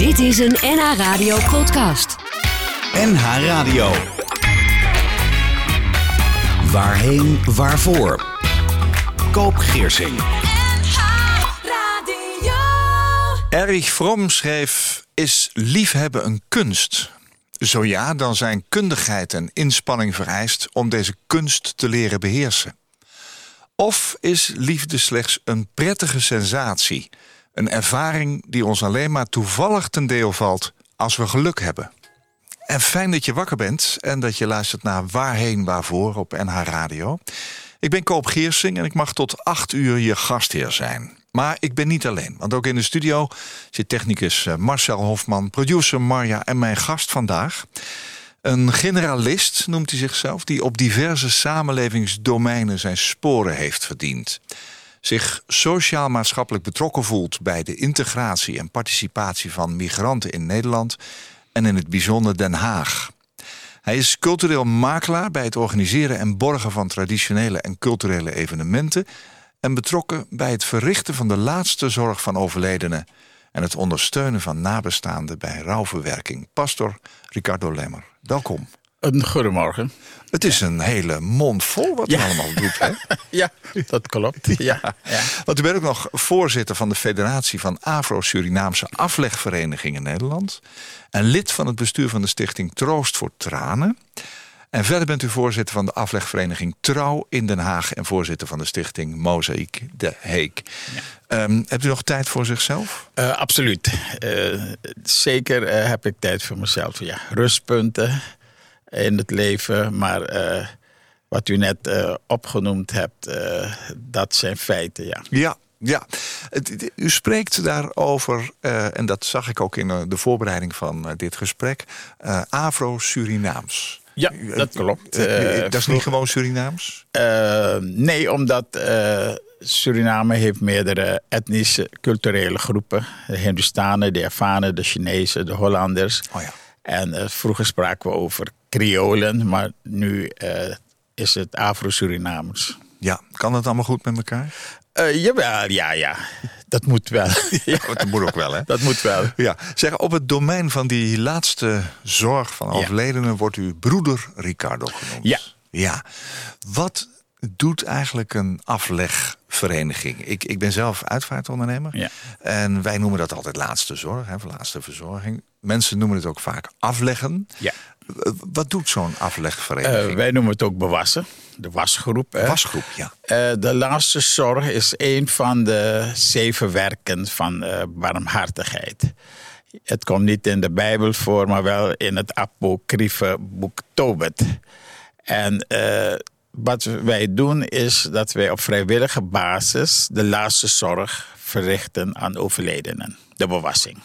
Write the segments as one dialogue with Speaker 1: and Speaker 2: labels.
Speaker 1: Dit is een NH Radio podcast.
Speaker 2: NH Radio. Waarheen, waarvoor? Koop Geersing.
Speaker 3: Erich Fromm schreef: Is liefhebben een kunst? Zo ja, dan zijn kundigheid en inspanning vereist om deze kunst te leren beheersen. Of is liefde slechts een prettige sensatie, een ervaring die ons alleen maar toevallig ten deel valt als we geluk hebben? En fijn dat je wakker bent en dat je luistert naar Waarheen Waarvoor op NH Radio. Ik ben Koop Geersing en ik mag tot acht uur je gastheer zijn. Maar ik ben niet alleen, want ook in de studio zit technicus eh, Marcel Hofman, producer Marja en mijn gast vandaag. Een generalist noemt hij zichzelf, die op diverse samenlevingsdomeinen zijn sporen heeft verdiend. Zich sociaal-maatschappelijk betrokken voelt bij de integratie en participatie van migranten in Nederland en in het bijzonder Den Haag. Hij is cultureel makelaar bij het organiseren en borgen van traditionele en culturele evenementen en betrokken bij het verrichten van de laatste zorg van overledenen en het ondersteunen van nabestaanden bij rouwverwerking. Pastor Ricardo Lemmer, welkom.
Speaker 4: Een goedemorgen.
Speaker 3: Het is een hele mond vol wat u allemaal doet, hè?
Speaker 4: ja, dat klopt. Ja. ja.
Speaker 3: Want u bent ook nog voorzitter van de Federatie van Afro-Surinaamse Aflegverenigingen Nederland. En lid van het bestuur van de stichting Troost voor Tranen. En verder bent u voorzitter van de aflegvereniging Trouw in Den Haag en voorzitter van de stichting Mozaïek de Heek. Ja. Um, hebt u nog tijd voor zichzelf?
Speaker 4: Uh, absoluut. Uh, zeker uh, heb ik tijd voor mezelf. Ja, rustpunten in het leven, maar wat u net opgenoemd hebt, dat zijn feiten. Ja.
Speaker 3: ja. Ja, u spreekt daarover, en dat zag ik ook in de voorbereiding van dit gesprek, Afro-Surinaams.
Speaker 4: Ja, dat klopt.
Speaker 3: dat is niet gewoon Surinaams?
Speaker 4: nee, omdat Suriname heeft meerdere etnische, culturele groepen. De Hindustanen, de Javanen, de Chinezen, de Hollanders.
Speaker 3: Oh ja.
Speaker 4: En vroeger spraken we over Creolen, maar nu is het Afro-Surinamers.
Speaker 3: Ja, kan dat allemaal goed met elkaar?
Speaker 4: Uh, jawel, ja, ja. Dat moet wel.
Speaker 3: ja, dat moet ook wel, hè?
Speaker 4: Dat moet wel.
Speaker 3: Ja. Zeg, op het domein van die laatste zorg van overledenen... wordt u broeder Ricardo genoemd.
Speaker 4: Ja.
Speaker 3: Ja. Wat doet eigenlijk een aflegvereniging? Ik, ik ben zelf uitvaartondernemer.
Speaker 4: Ja.
Speaker 3: En wij noemen dat altijd laatste zorg, hè, laatste verzorging. Mensen noemen het ook vaak afleggen.
Speaker 4: Ja.
Speaker 3: Wat doet zo'n aflegvereniging?
Speaker 4: Uh, wij noemen het ook bewassen. De wasgroep. Hè.
Speaker 3: Wasgroep, ja.
Speaker 4: Uh, de laatste zorg is een van de zeven werken van uh, barmhartigheid. Het komt niet in de Bijbel voor, maar wel in het apocryfe boek Tobit. En wat wij doen is dat wij op vrijwillige basis de laatste zorg verrichten aan overledenen. De bewassing.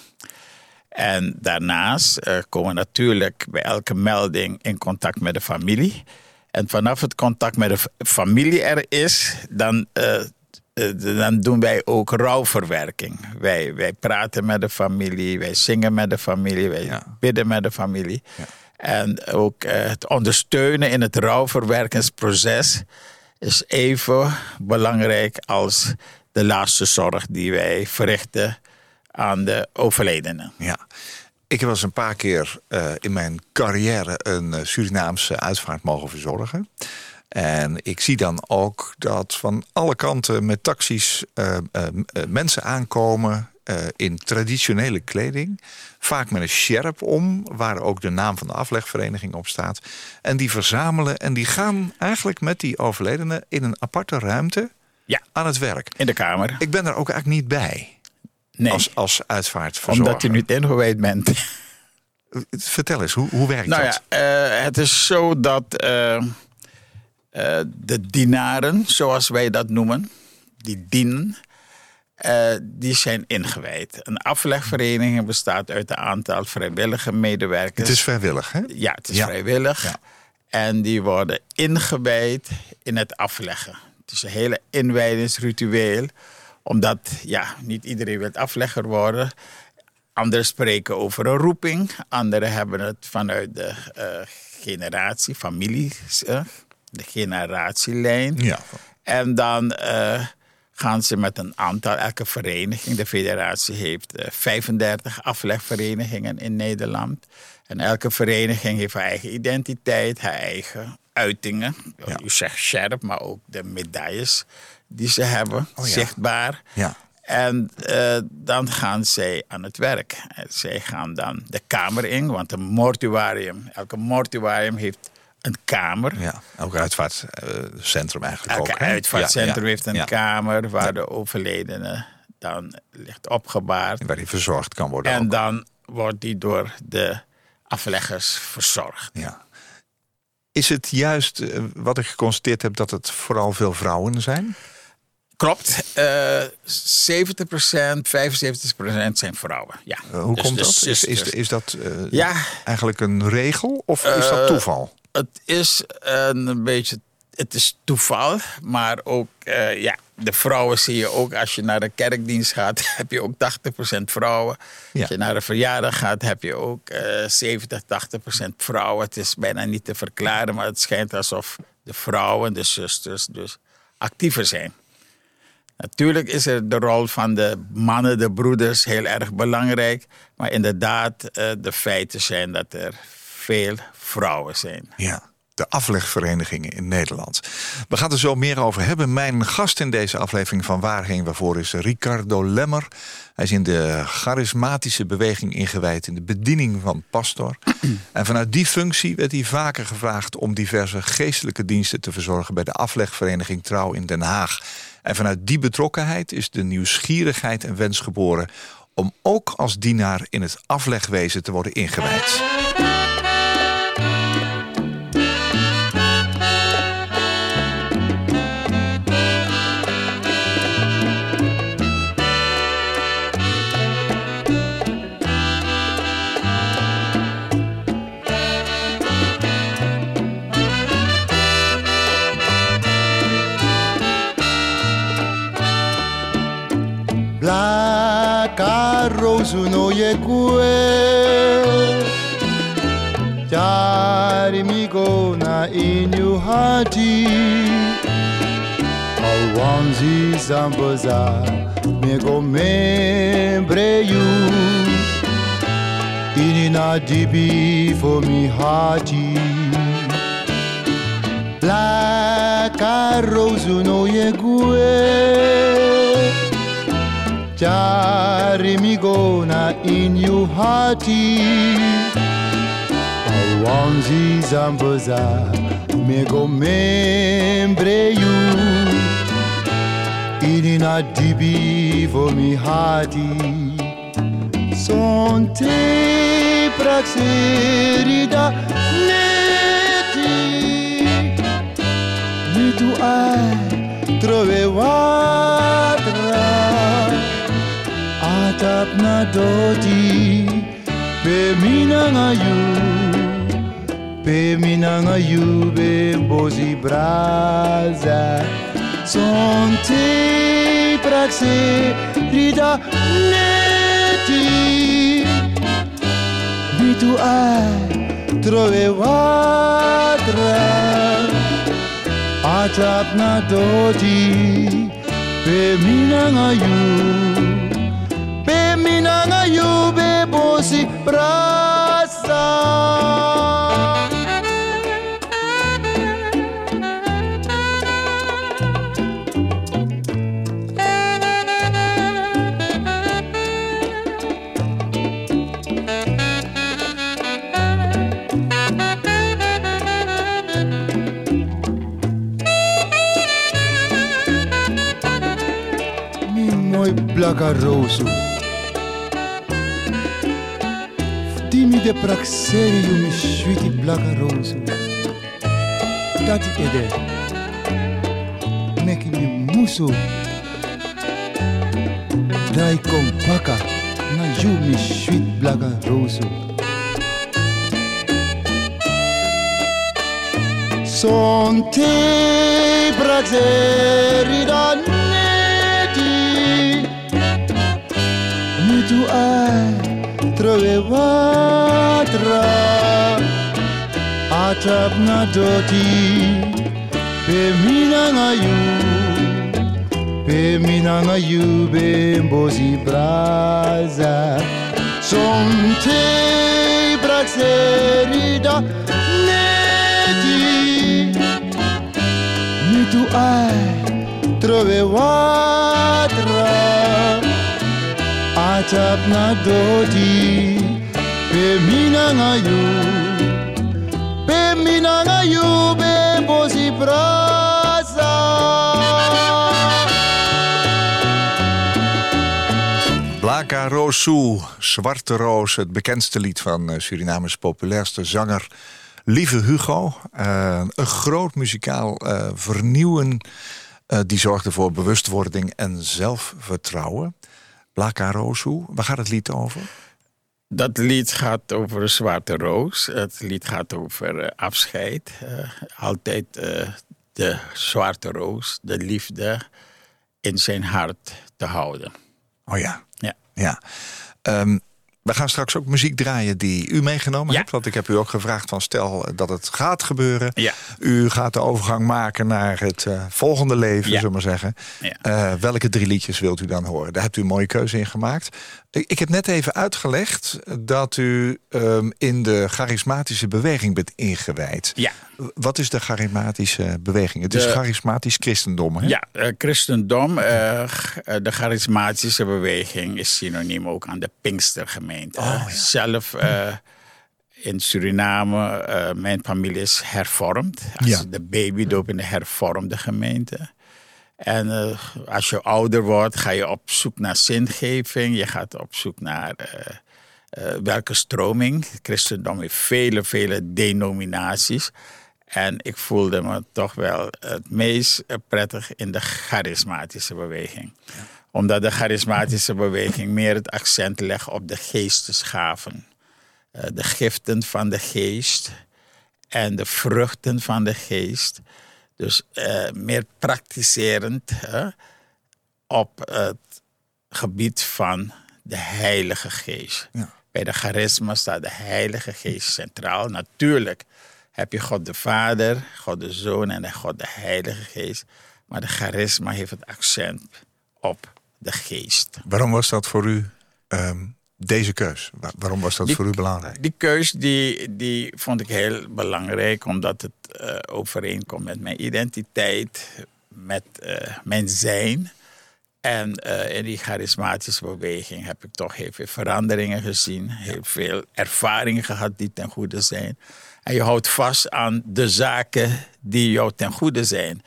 Speaker 4: En daarnaast uh, komen we natuurlijk bij elke melding in contact met de familie. En vanaf het contact met de familie er is, dan, uh, uh, dan doen wij ook rouwverwerking. Wij, wij praten met de familie, wij zingen met de familie, wij ja. bidden met de familie. Ja. En ook het ondersteunen in het rouwverwerkingsproces is even belangrijk als de laatste zorg die wij verrichten aan de overledenen.
Speaker 3: Ja. Ik heb wel eens een paar keer uh, in mijn carrière een uh, Surinaamse uitvaart mogen verzorgen. En ik zie dan ook dat van alle kanten met taxis uh, mensen aankomen in traditionele kleding. Vaak met een sjerp om, waar ook de naam van de aflegvereniging op staat. En die verzamelen en die gaan eigenlijk met die overledenen in een aparte ruimte
Speaker 4: ja.
Speaker 3: aan het werk.
Speaker 4: In de kamer.
Speaker 3: Ik ben er ook eigenlijk niet bij.
Speaker 4: Nee.
Speaker 3: Als, als uitvaartverzorger.
Speaker 4: Omdat je niet ingewijd bent.
Speaker 3: Vertel eens, hoe, hoe werkt
Speaker 4: nou
Speaker 3: dat?
Speaker 4: Ja, uh, het is zo dat uh, uh, de dienaren, zoals wij dat noemen, die dienen, die zijn ingewijd. Een aflegvereniging bestaat uit een aantal vrijwillige medewerkers.
Speaker 3: Het is vrijwillig, hè?
Speaker 4: Ja, het is ja. vrijwillig. Ja. En die worden ingewijd in het afleggen. Het is een hele inwijdingsritueel omdat ja, niet iedereen wil aflegger worden. Anderen spreken over een roeping. Anderen hebben het vanuit de uh, generatie, familie, uh, de generatielijn.
Speaker 3: Ja.
Speaker 4: En dan uh, gaan ze met een aantal, elke vereniging, de federatie heeft uh, 35 aflegverenigingen in Nederland. En elke vereniging heeft haar eigen identiteit, haar eigen uitingen.
Speaker 3: Ja.
Speaker 4: U zegt scherp, maar ook de medailles die ze hebben,
Speaker 3: Oh ja.
Speaker 4: zichtbaar.
Speaker 3: Ja.
Speaker 4: En eh, dan gaan zij aan het werk. En zij gaan dan de kamer in, want een mortuarium, elke mortuarium heeft een kamer.
Speaker 3: ja. Elk uitvaartcentrum eigenlijk
Speaker 4: Elke
Speaker 3: ook. hè?
Speaker 4: uitvaartcentrum
Speaker 3: Ja,
Speaker 4: heeft een kamer waar de overledene dan ligt opgebaard.
Speaker 3: Waar die verzorgd kan worden
Speaker 4: En
Speaker 3: ook.
Speaker 4: dan wordt die door de afleggers verzorgd.
Speaker 3: Ja. Is het juist eh, wat ik geconstateerd heb dat het vooral veel vrouwen zijn?
Speaker 4: Klopt. eh 70%, 75% zijn vrouwen. Ja.
Speaker 3: Eh, hoe
Speaker 4: Dus
Speaker 3: komt
Speaker 4: de
Speaker 3: dat? Is, is, is dat eh,
Speaker 4: Ja,
Speaker 3: eigenlijk een regel of is dat
Speaker 4: Eh,
Speaker 3: toeval?
Speaker 4: het is een beetje. Het is toeval, maar ook eh, ja, de vrouwen zie je ook als je naar de kerkdienst gaat, heb je ook 80% vrouwen.
Speaker 3: Ja.
Speaker 4: Als je naar een verjaardag gaat, heb je ook eh 70, 80% vrouwen. Het is bijna niet te verklaren, maar het schijnt alsof de vrouwen, de zusters, dus actiever zijn. Natuurlijk is er de rol van de mannen, de broeders, heel erg belangrijk. Maar inderdaad, eh, de feiten zijn dat er veel vrouwen zijn.
Speaker 3: Ja, de aflegverenigingen in Nederland. We gaan er zo meer over hebben. Mijn gast in deze aflevering van Waarheen Waarvoor is Ricardo Lemmer. Hij is in de charismatische beweging ingewijd in de bediening van pastor. En vanuit die functie werd hij vaker gevraagd om diverse geestelijke diensten te verzorgen bij de aflegvereniging Trouw in Den Haag. En vanuit die betrokkenheid is de nieuwsgierigheid en wens geboren om ook als dienaar in het aflegwezen te worden ingewijd.
Speaker 5: kue. Tarimigona inyu hati. Awanzi zambaza Mego membreyu Inina dibi for mi hati. La carrozu no yegue stari migona your hati awanzi zambaza mego membreyu Inina dibi vomi hati Son te praxerida neti. Mi tu ai trove watra tapnatoti be minanga you be minanga you be bozi braza sonte praxe rida neti. Mi tu ai trovevatra atapnatoti be minanga you mina ngayu Be bosi brasa Mi de praxerium išvyti blaga rozu. Tati kede, neki mi musu, dai kompaka, na ju mi švit blaga rozu. Son te praxeri da neti, mi tu ai, открывать рак От обнадоти Пеминанаю Пеминанаю бембози браза Сон те браксерида Нети Ниту ай Тровевать braxerida neti Mitu ai trove watra Atap na dodi Peminanga yu yube mbosi braza
Speaker 3: Blaka Rosu, Zwarte Roos, het bekendste lied van eh, Surinames populairste zanger Lieve Hugo. Eh, een groot muzikaal eh, vernieuwen die zorgde voor bewustwording en zelfvertrouwen. Blaka Rosu, waar gaat het lied over?
Speaker 4: Dat lied gaat over een zwarte roos. Het lied gaat over eh, afscheid. Eh, altijd eh, de zwarte roos, de liefde in zijn hart te houden.
Speaker 3: Oh ja,
Speaker 4: Ja.
Speaker 3: ja. Ehm, we gaan straks ook muziek draaien die u meegenomen
Speaker 4: Ja.
Speaker 3: hebt. Want ik heb u ook gevraagd van stel dat het gaat gebeuren.
Speaker 4: Ja.
Speaker 3: U gaat de overgang maken naar het eh, volgende leven,
Speaker 4: Ja.
Speaker 3: zullen we maar zeggen. Eh, welke drie liedjes wilt u dan horen? Daar hebt u een mooie keuze in gemaakt. Ik, heb net even uitgelegd dat u ehm, in de charismatische beweging bent ingewijd.
Speaker 4: Ja.
Speaker 3: Wat is de charismatische beweging? Het is charismatisch christendom, hè?
Speaker 4: Ja, eh, christendom, eh, eh, de charismatische beweging is synoniem ook aan de Pinkstergemeente.
Speaker 3: Oh, ja.
Speaker 4: Zelf in Suriname, mijn familie is hervormd. Als
Speaker 3: Ja.
Speaker 4: de babydoop in de hervormde gemeente. En eh, als je ouder wordt, ga je op zoek naar zingeving. Je gaat op zoek naar eh, eh, welke stroming. Christendom heeft vele, vele denominaties. En ik voelde me toch wel het meest prettig in de charismatische beweging. Omdat de charismatische beweging meer het accent legt op de geestesgaven. De giften van de geest en de vruchten van de geest. Dus eh, meer praktiserend hè, op het gebied van de Heilige Geest.
Speaker 3: Ja.
Speaker 4: Bij de charisma staat de Heilige Geest centraal. Natuurlijk heb je God de Vader, God de Zoon en God de Heilige Geest. Maar de charisma heeft het accent op de geest.
Speaker 3: Waarom was dat voor u ehm, deze keus? Wa- waarom was dat
Speaker 4: Die-
Speaker 3: voor u belangrijk?
Speaker 4: Die keus die, die vond ik heel belangrijk, omdat het eh, overeenkomt met mijn identiteit, met eh, mijn zijn. En eh, in die charismatische beweging heb ik toch heel veel veranderingen gezien, heel veel ervaringen gehad die ten goede zijn. En je houdt vast aan de zaken die jou ten goede zijn.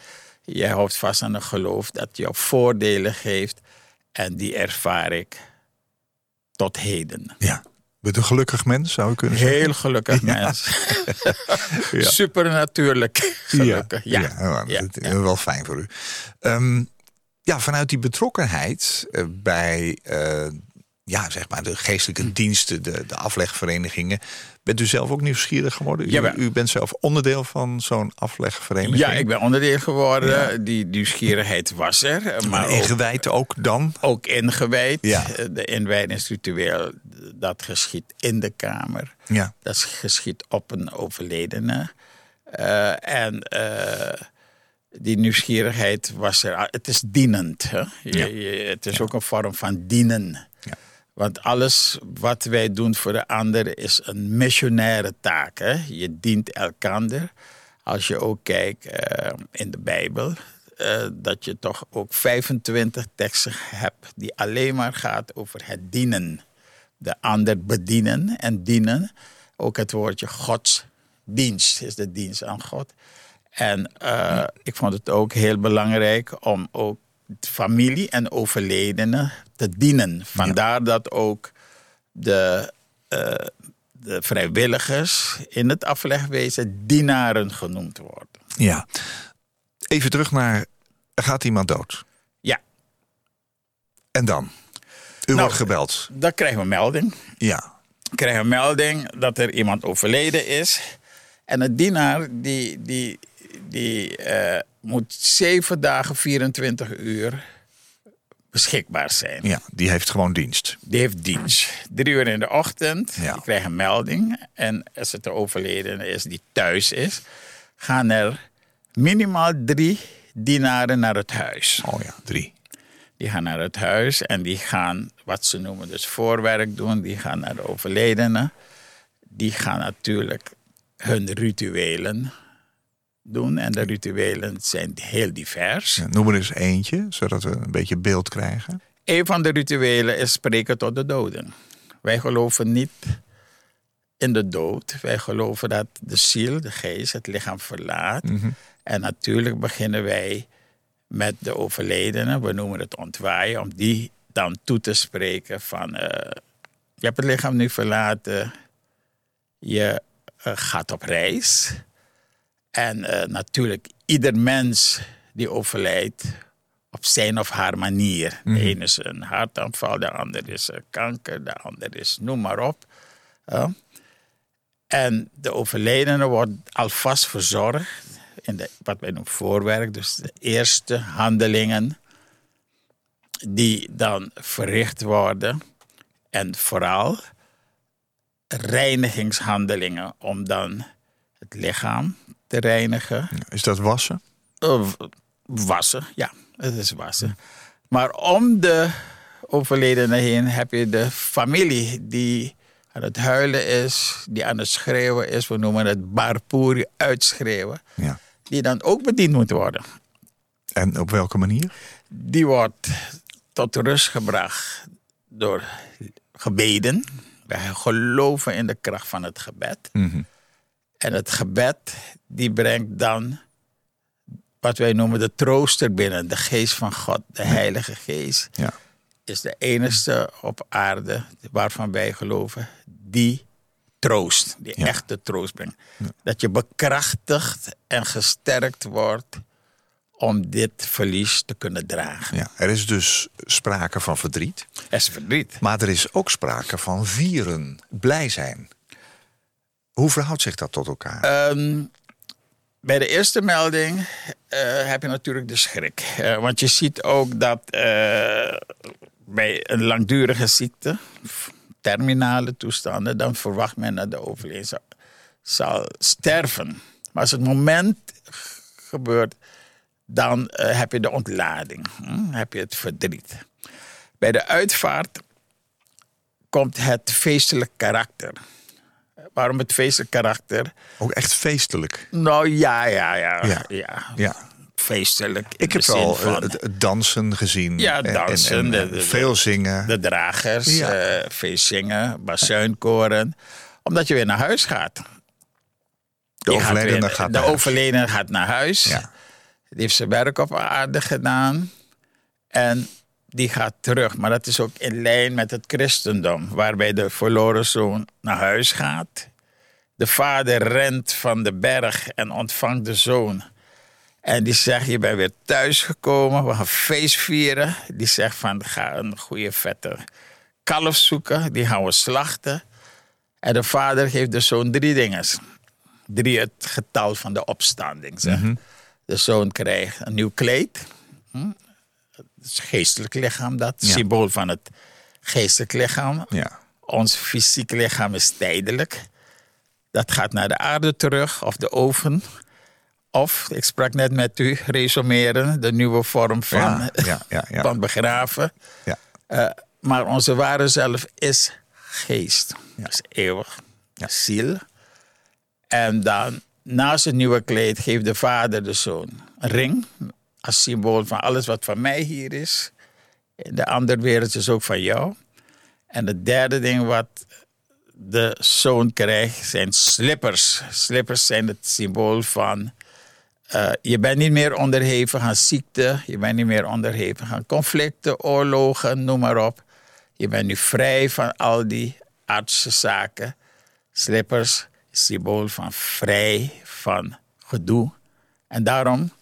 Speaker 4: Je houdt vast aan een geloof dat jou voordelen geeft. En die ervaar ik tot heden.
Speaker 3: Ja. Bent een gelukkig mens, zou u kunnen zeggen?
Speaker 4: Heel gelukkig mens. Supernatuurlijk gelukkig. Ja,
Speaker 3: ja, ja,
Speaker 4: Ja,
Speaker 3: dat is
Speaker 4: ja.
Speaker 3: wel fijn voor u. Ehm, ja, vanuit die betrokkenheid eh, bij eh, ja, zeg maar de geestelijke
Speaker 4: Hm.
Speaker 3: diensten, de, de aflegverenigingen, bent u zelf ook nieuwsgierig geworden? U, bent zelf onderdeel van zo'n aflegvereniging?
Speaker 4: Ja, ik ben onderdeel geworden. Die nieuwsgierigheid was er. Maar
Speaker 3: ingewijd ook dan?
Speaker 4: ook ingewijd.
Speaker 3: Ja.
Speaker 4: De inwijdingsritueel, dat geschiet in de kamer.
Speaker 3: Ja.
Speaker 4: Dat geschiet op een overledene. Eh, en eh, die nieuwsgierigheid was er. Het is dienend. Hè? Je,
Speaker 3: Ja.
Speaker 4: je- het is ook een vorm van dienen. Want alles wat wij doen voor de ander is een missionaire taak. Hè? Je dient elkander. Als je ook kijkt eh, in de Bijbel, eh, dat je toch ook 25 teksten hebt die alleen maar gaat over het dienen. De ander bedienen en dienen. Ook het woordje godsdienst is de dienst aan God. En eh, ik vond het ook heel belangrijk om ook familie en overledenen te dienen. Vandaar dat ook de, eh, de vrijwilligers in het aflegwezen dienaren genoemd worden.
Speaker 3: ja. Even terug naar, er gaat iemand dood.
Speaker 4: Ja,
Speaker 3: En dan? U
Speaker 4: Nou,
Speaker 3: wordt gebeld.
Speaker 4: dan krijgen we melding.
Speaker 3: Ja.
Speaker 4: krijgen een melding dat er iemand overleden is. En een dienaar die, die, die eh, moet zeven dagen, 24 uur beschikbaar zijn.
Speaker 3: ja, die heeft gewoon dienst.
Speaker 4: Die heeft dienst. Drie uur in de ochtend,
Speaker 3: Ja.
Speaker 4: die krijgt een melding. En als het de overledene is die thuis is, gaan er minimaal drie dienaren naar het huis.
Speaker 3: Oh ja, drie.
Speaker 4: Die gaan naar het huis en die gaan wat ze noemen dus voorwerk doen. Die gaan naar de overledene. Die gaan natuurlijk hun rituelen doen. En de rituelen zijn heel divers.
Speaker 3: Ja, noem er eens eentje, zodat we een beetje beeld krijgen.
Speaker 4: Een van de rituelen is spreken tot de doden. Wij geloven niet in de dood. Wij geloven dat de ziel, de geest, het lichaam verlaat. En natuurlijk beginnen wij met de overledene, we noemen het ontwaaien, om die dan toe te spreken van eh, je hebt het lichaam nu verlaten, je eh, gaat op reis. En eh, natuurlijk, ieder mens die overlijdt op zijn of haar manier. De ene is een hartaanval, de ander is eh, kanker, de ander is noem maar op. En de overledene wordt alvast verzorgd in de, wat wij noemen voorwerk. Dus de eerste handelingen die dan verricht worden. En vooral reinigingshandelingen om dan het lichaam te reinigen.
Speaker 3: Is dat wassen?
Speaker 4: Uh, wassen, ja, het is wassen. Maar om de overledene heen heb je de familie die aan het huilen is, die aan het schreeuwen is. We noemen het barpoeri, uitschreeuwen.
Speaker 3: Ja.
Speaker 4: Die dan ook bediend moet worden.
Speaker 3: En op welke manier?
Speaker 4: Die wordt tot rust gebracht door gebeden. Wij geloven in de kracht van het gebed. En het gebed die brengt dan wat wij noemen de trooster binnen. De geest van God, de heilige geest.
Speaker 3: Ja.
Speaker 4: Is de enige op aarde waarvan wij geloven die troost. Die
Speaker 3: Ja.
Speaker 4: echte troost brengt. Dat je bekrachtigd en gesterkt wordt om dit verlies te kunnen dragen.
Speaker 3: Ja. Er is dus sprake van verdriet.
Speaker 4: Er is verdriet.
Speaker 3: Maar er is ook sprake van vieren, blij zijn. Hoe verhoudt zich dat tot elkaar?
Speaker 4: Ehm, bij de eerste melding eh, heb je natuurlijk de schrik. Eh, want je ziet ook dat eh, bij een langdurige ziekte, terminale toestanden, dan verwacht men dat de overleden zal, sterven. Maar als het moment gebeurt, dan heb je de ontlading, hm? heb je het verdriet. Bij de uitvaart komt het feestelijk karakter. Waarom het feestelijk karakter?
Speaker 3: ook echt feestelijk.
Speaker 4: Nou ja, ja, ja.
Speaker 3: Ja.
Speaker 4: ja.
Speaker 3: Ja.
Speaker 4: Feestelijk.
Speaker 3: Ik heb
Speaker 4: de van
Speaker 3: eh, het, het dansen gezien.
Speaker 4: Ja,
Speaker 3: En- en-
Speaker 4: dansen,
Speaker 3: en-
Speaker 4: de- de-
Speaker 3: veel zingen.
Speaker 4: de dragers,
Speaker 3: Ja.
Speaker 4: eh feest zingen, bazuinkoren. Omdat je weer naar huis gaat.
Speaker 3: de
Speaker 4: Je gaat
Speaker 3: overledene
Speaker 4: weer-
Speaker 3: gaat
Speaker 4: De
Speaker 3: naar huis.
Speaker 4: overledene gaat naar huis.
Speaker 3: Ja.
Speaker 4: Die heeft zijn werk op aarde gedaan. En die gaat terug. Maar dat is ook in lijn met het christendom. Waarbij de verloren zoon naar huis gaat. De vader rent van de berg en ontvangt de zoon. En die zegt, je bent weer thuisgekomen. We gaan feest vieren. Die zegt van, ga een goede vette kalf zoeken. Die gaan we slachten. En de vader geeft de zoon drie dingen. Drie het getal van de opstanding. Zeg. De zoon krijgt een nieuw kleed. Het geestelijk lichaam dat.
Speaker 3: Ja.
Speaker 4: Symbool van het geestelijk lichaam.
Speaker 3: Ja.
Speaker 4: Ons fysiek lichaam is tijdelijk. Dat gaat naar de aarde terug of de oven. Of, ik sprak net met u, resumeren, de nieuwe vorm van,
Speaker 3: Ja, ja,
Speaker 4: van begraven.
Speaker 3: Ja.
Speaker 4: Eh, maar onze ware zelf is geest. is eeuwig. Ziel. En dan naast het nieuwe kleed geeft de vader de zoon een ring. Symbool van alles wat van mij hier is. De andere wereld is ook van jou. En het derde ding wat de zoon krijgt zijn slippers. Slippers zijn het symbool van... eh, je bent niet meer onderhevig aan ziekte. Je bent niet meer onderhevig aan conflicten, oorlogen, noem maar op. Je bent nu vrij van al die aardse zaken. Slippers, symbool van vrij van gedoe. En daarom,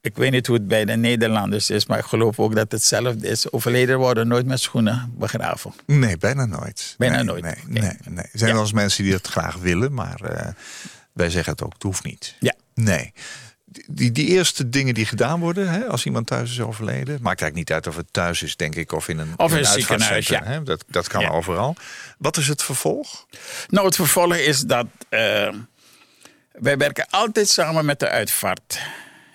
Speaker 4: ik weet niet hoe het bij de Nederlanders is, maar ik geloof ook dat hetzelfde is. Overleden worden nooit met schoenen begraven.
Speaker 3: Nee, bijna nooit.
Speaker 4: Bijna
Speaker 3: nee,
Speaker 4: nooit.
Speaker 3: Nee, nee, nee. Er zijn wel eens mensen die dat graag willen, maar eh, wij zeggen het ook, het hoeft niet.
Speaker 4: Ja.
Speaker 3: Nee. Die, die eerste dingen die gedaan worden, hè, als iemand thuis is overleden, maakt eigenlijk niet uit of het thuis is, denk ik, of in een,
Speaker 4: Of in
Speaker 3: een
Speaker 4: een ziekenhuis, ja.
Speaker 3: hè. Dat, dat kan
Speaker 4: Ja.
Speaker 3: overal. Wat is het vervolg?
Speaker 4: Nou, het vervolg is dat eh, wij werken altijd samen met de uitvaart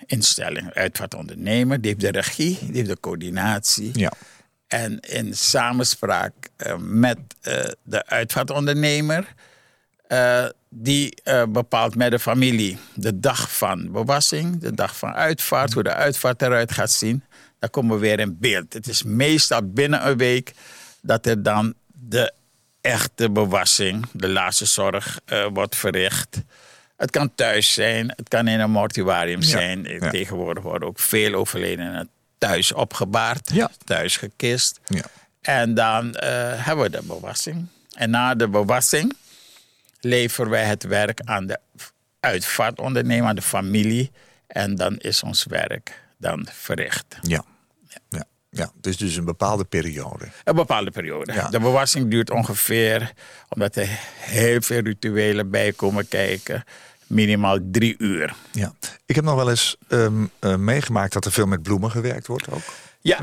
Speaker 4: uitvaartinstelling, uitvaartondernemer. Die heeft de regie, die heeft de coördinatie.
Speaker 3: Ja.
Speaker 4: En in samenspraak eh, met eh, de uitvaartondernemer, eh, die bepaalt met de familie de dag van bewassing, de dag van uitvaart, hoe de uitvaart eruit gaat zien. Dan komen we weer in beeld. Het is meestal binnen een week dat er dan de echte bewassing, de laatste zorg, wordt verricht. Het kan thuis zijn, het kan in een mortuarium
Speaker 3: Ja,
Speaker 4: zijn.
Speaker 3: ja.
Speaker 4: Tegenwoordig worden ook veel overledenen thuis opgebaard,
Speaker 3: Ja.
Speaker 4: thuis gekist.
Speaker 3: Ja.
Speaker 4: En dan eh, hebben we de bewassing. En na de bewassing leveren wij het werk aan de uitvaartondernemer, aan de familie. En dan is ons werk dan verricht.
Speaker 3: Ja. Ja. is dus een bepaalde periode.
Speaker 4: Een bepaalde periode.
Speaker 3: Ja.
Speaker 4: De bewassing duurt ongeveer, omdat er heel veel rituelen bij komen kijken, minimaal drie uur.
Speaker 3: Ja. Ik heb nog wel eens ehm, eh, meegemaakt dat er veel met bloemen gewerkt wordt ook.
Speaker 4: Ja,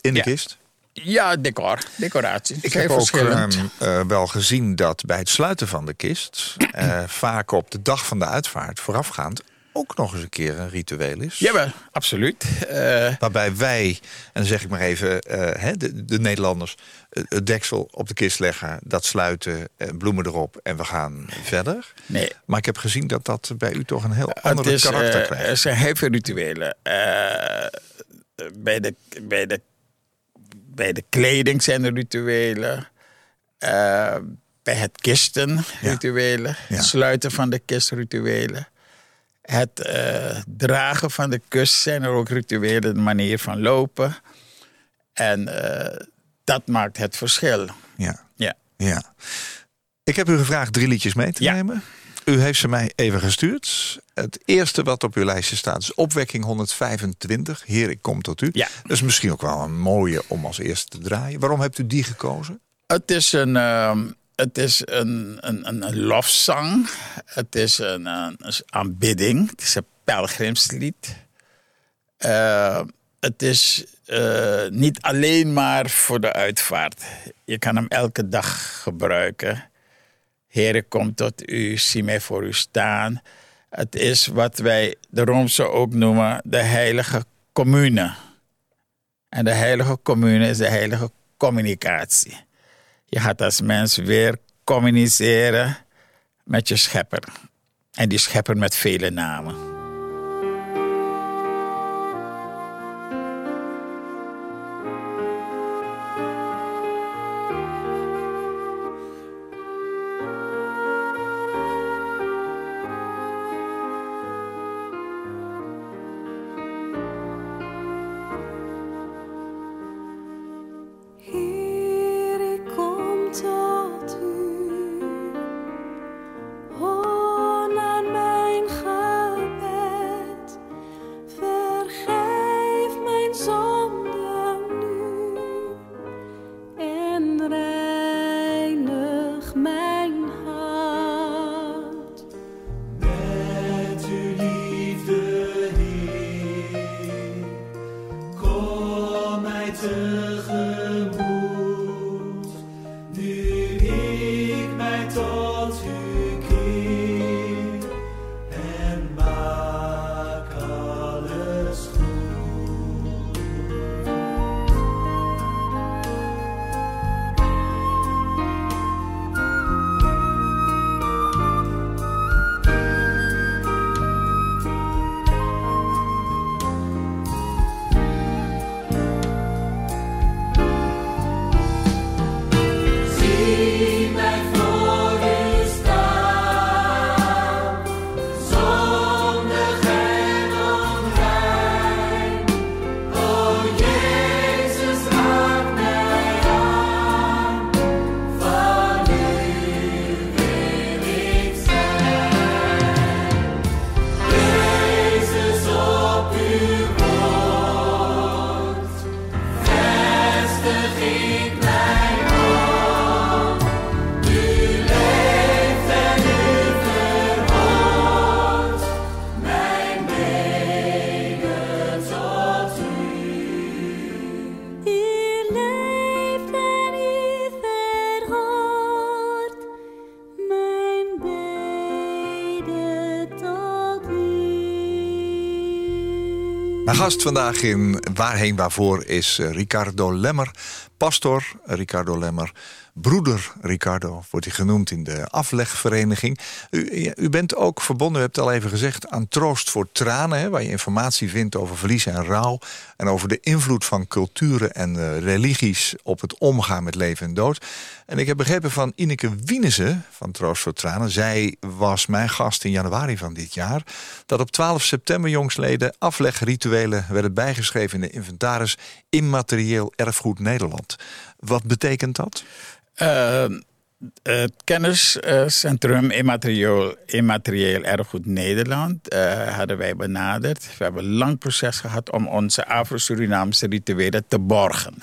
Speaker 3: In de
Speaker 4: Ja.
Speaker 3: kist.
Speaker 4: ja decor, decoratie.
Speaker 3: Ik heb ook ehm, eh, wel gezien dat bij het sluiten van de kist... eh, vaak op de dag van de uitvaart voorafgaand... ook nog eens een keer een ritueel is.
Speaker 4: Jawel, absoluut. Eh,
Speaker 3: Waarbij wij, en dan zeg ik maar even, eh, hè, de, de Nederlanders... het deksel op de kist leggen, dat sluiten, bloemen erop... en we gaan verder.
Speaker 4: nee,
Speaker 3: Maar ik heb gezien dat dat bij u toch een heel ander karakter
Speaker 4: eh,
Speaker 3: krijgt.
Speaker 4: er zijn heel veel rituelen. Bij, de, bij, de, bij de kleding zijn er rituelen. Bij het kisten rituelen.
Speaker 3: Ja.
Speaker 4: Het sluiten van de kist rituelen. Het eh, dragen van de kust zijn er ook rituelen. De manier van lopen. En eh, dat maakt het verschil.
Speaker 3: Ja.
Speaker 4: Ja.
Speaker 3: Ja. Ik heb u gevraagd drie liedjes mee te
Speaker 4: Ja.
Speaker 3: nemen. U heeft ze mij even gestuurd. Het eerste wat op uw lijstje staat is Opwekking 125. Heer, ik kom tot u.
Speaker 4: Ja.
Speaker 3: Dat is misschien ook wel een mooie om als eerste te draaien. Waarom hebt u die gekozen?
Speaker 4: Het is een, ehm, het is een, een, een, lofzang. Het is een, een aanbidding. Het is een pelgrimslied. Eh, het is eh, niet alleen maar voor de uitvaart. Je kan hem elke dag gebruiken. Heere, kom tot u, zie mij voor u staan. Het is wat wij de Roomse ook noemen de heilige commune. En de heilige commune is de heilige communicatie. Je gaat als mens weer communiceren met je schepper. En die schepper met vele namen.
Speaker 6: Mijn
Speaker 3: gast vandaag in Waarheen Waarvoor is eh, Ricardo Lemmer. Pastor Ricardo Lemmer. Broeder Ricardo wordt hij genoemd in de aflegvereniging. U, u bent ook verbonden, u hebt al even gezegd... aan Troost voor Tranen, hè, waar je informatie vindt over verlies en rouw... en over de invloed van culturen en eh, religies op het omgaan met leven en dood. En ik heb begrepen van Ineke Wienese van Troost voor Tranen... zij was mijn gast in januari van dit jaar... dat op 12 september jongsleden aflegrituelen werden bijgeschreven... in de inventaris Immaterieel Erfgoed Nederland. Wat betekent dat?
Speaker 4: Eh, het kenniscentrum Immaterieel, Immaterieel Erfgoed Nederland eh, hadden wij benaderd. We hebben een lang proces gehad om onze Afro-Surinaamse rituelen te borgen.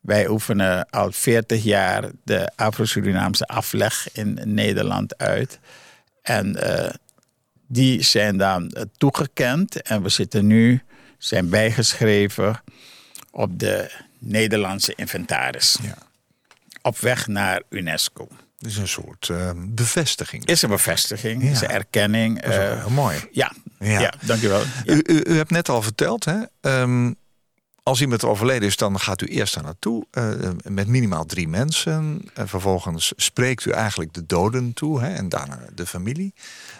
Speaker 4: Wij oefenen al 40 jaar de Afro-Surinaamse afleg in Nederland uit. En eh, die zijn dan eh, toegekend en we zitten nu, zijn bijgeschreven op de Nederlandse inventaris.
Speaker 3: Ja.
Speaker 4: Op weg naar UNESCO.
Speaker 3: Is een soort eh, bevestiging.
Speaker 4: Is een bevestiging,
Speaker 3: Ja.
Speaker 4: is een erkenning.
Speaker 3: Dat is wel
Speaker 4: eh,
Speaker 3: heel mooi.
Speaker 4: ja,
Speaker 3: Ja.
Speaker 4: ja. dankjewel. Ja.
Speaker 3: U, u, u hebt net al verteld, hè? ehm, als iemand overleden is, dan gaat u eerst daar naartoe eh, met minimaal drie mensen. En vervolgens spreekt u eigenlijk de doden toe hè, en daarna de familie.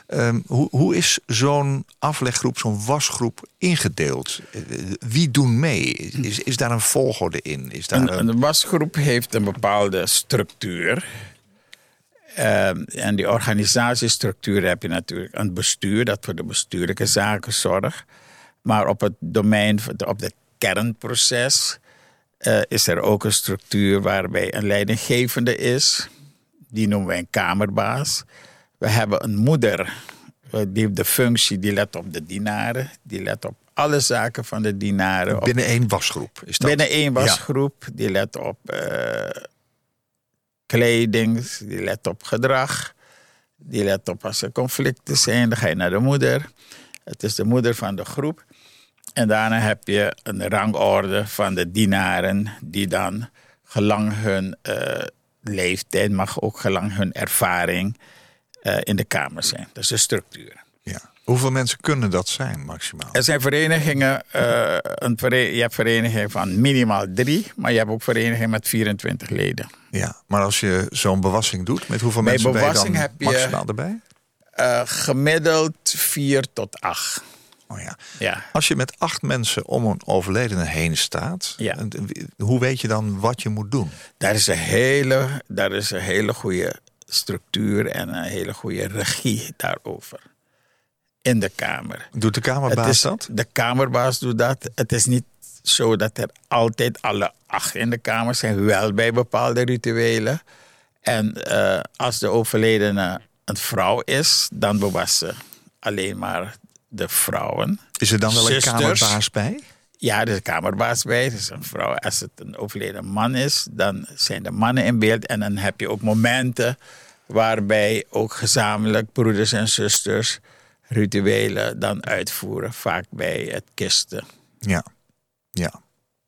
Speaker 3: Ehm, hoe, hoe is zo'n afleggroep, zo'n wasgroep ingedeeld? Eh, Wie doen mee? Is, is daar een volgorde in? Is daar
Speaker 4: Een, wasgroep heeft een bepaalde structuur. Ehm, en die organisatiestructuur heb je natuurlijk een bestuur dat voor de bestuurlijke zaken zorgt. Maar op het domein, op het kernproces, eh, is er ook een structuur waarbij een leidinggevende is. Die noemen wij een kamerbaas. We hebben een moeder, eh, die heeft de functie, die let op de dienaren. Die let op alle zaken van de dienaren. op
Speaker 3: binnen één wasgroep? Is dat?
Speaker 4: Binnen één wasgroep, die let op eh, kleding, die let op gedrag. Die let op als er conflicten zijn, dan ga je naar de moeder. Het is de moeder van de groep. En daarna heb je een rangorde van de dienaren, die dan gelang hun eh, leeftijd, maar ook gelang hun ervaring eh, in de kamer zijn. Dat is de structuur.
Speaker 3: Ja. Hoeveel mensen kunnen dat zijn maximaal?
Speaker 4: Er zijn verenigingen, eh, een vere- je hebt verenigingen van minimaal drie, maar je hebt ook verenigingen met 24 leden.
Speaker 3: Ja, maar als je zo'n bewassing doet, met hoeveel
Speaker 4: Bij
Speaker 3: mensen ben je dan
Speaker 4: heb je-
Speaker 3: maximaal erbij?
Speaker 4: Gemiddeld vier tot acht.
Speaker 3: Oh ja.
Speaker 4: Ja.
Speaker 3: Als je met acht mensen om een overledene heen staat,
Speaker 4: Ja.
Speaker 3: hoe weet je dan wat je moet doen?
Speaker 4: Daar is een hele, daar is een hele goede structuur en een hele goede regie daarover. In de Kamer.
Speaker 3: Doet de Kamerbaas
Speaker 4: is,
Speaker 3: dat?
Speaker 4: De Kamerbaas doet dat. Het is niet zo dat er altijd alle acht in de Kamer zijn, wel bij bepaalde rituelen. En eh, als de overledene een vrouw is, dan bewassen alleen maar de vrouwen.
Speaker 3: Is er dan wel een. Kamerbaas bij?
Speaker 4: Ja, er is een kamerbaas bij. Er is een vrouw. Als het een overleden man is, dan zijn de mannen in beeld. En dan heb je ook momenten waarbij ook gezamenlijk broeders en zusters rituelen dan uitvoeren. Vaak bij het kisten.
Speaker 3: Ja. ja.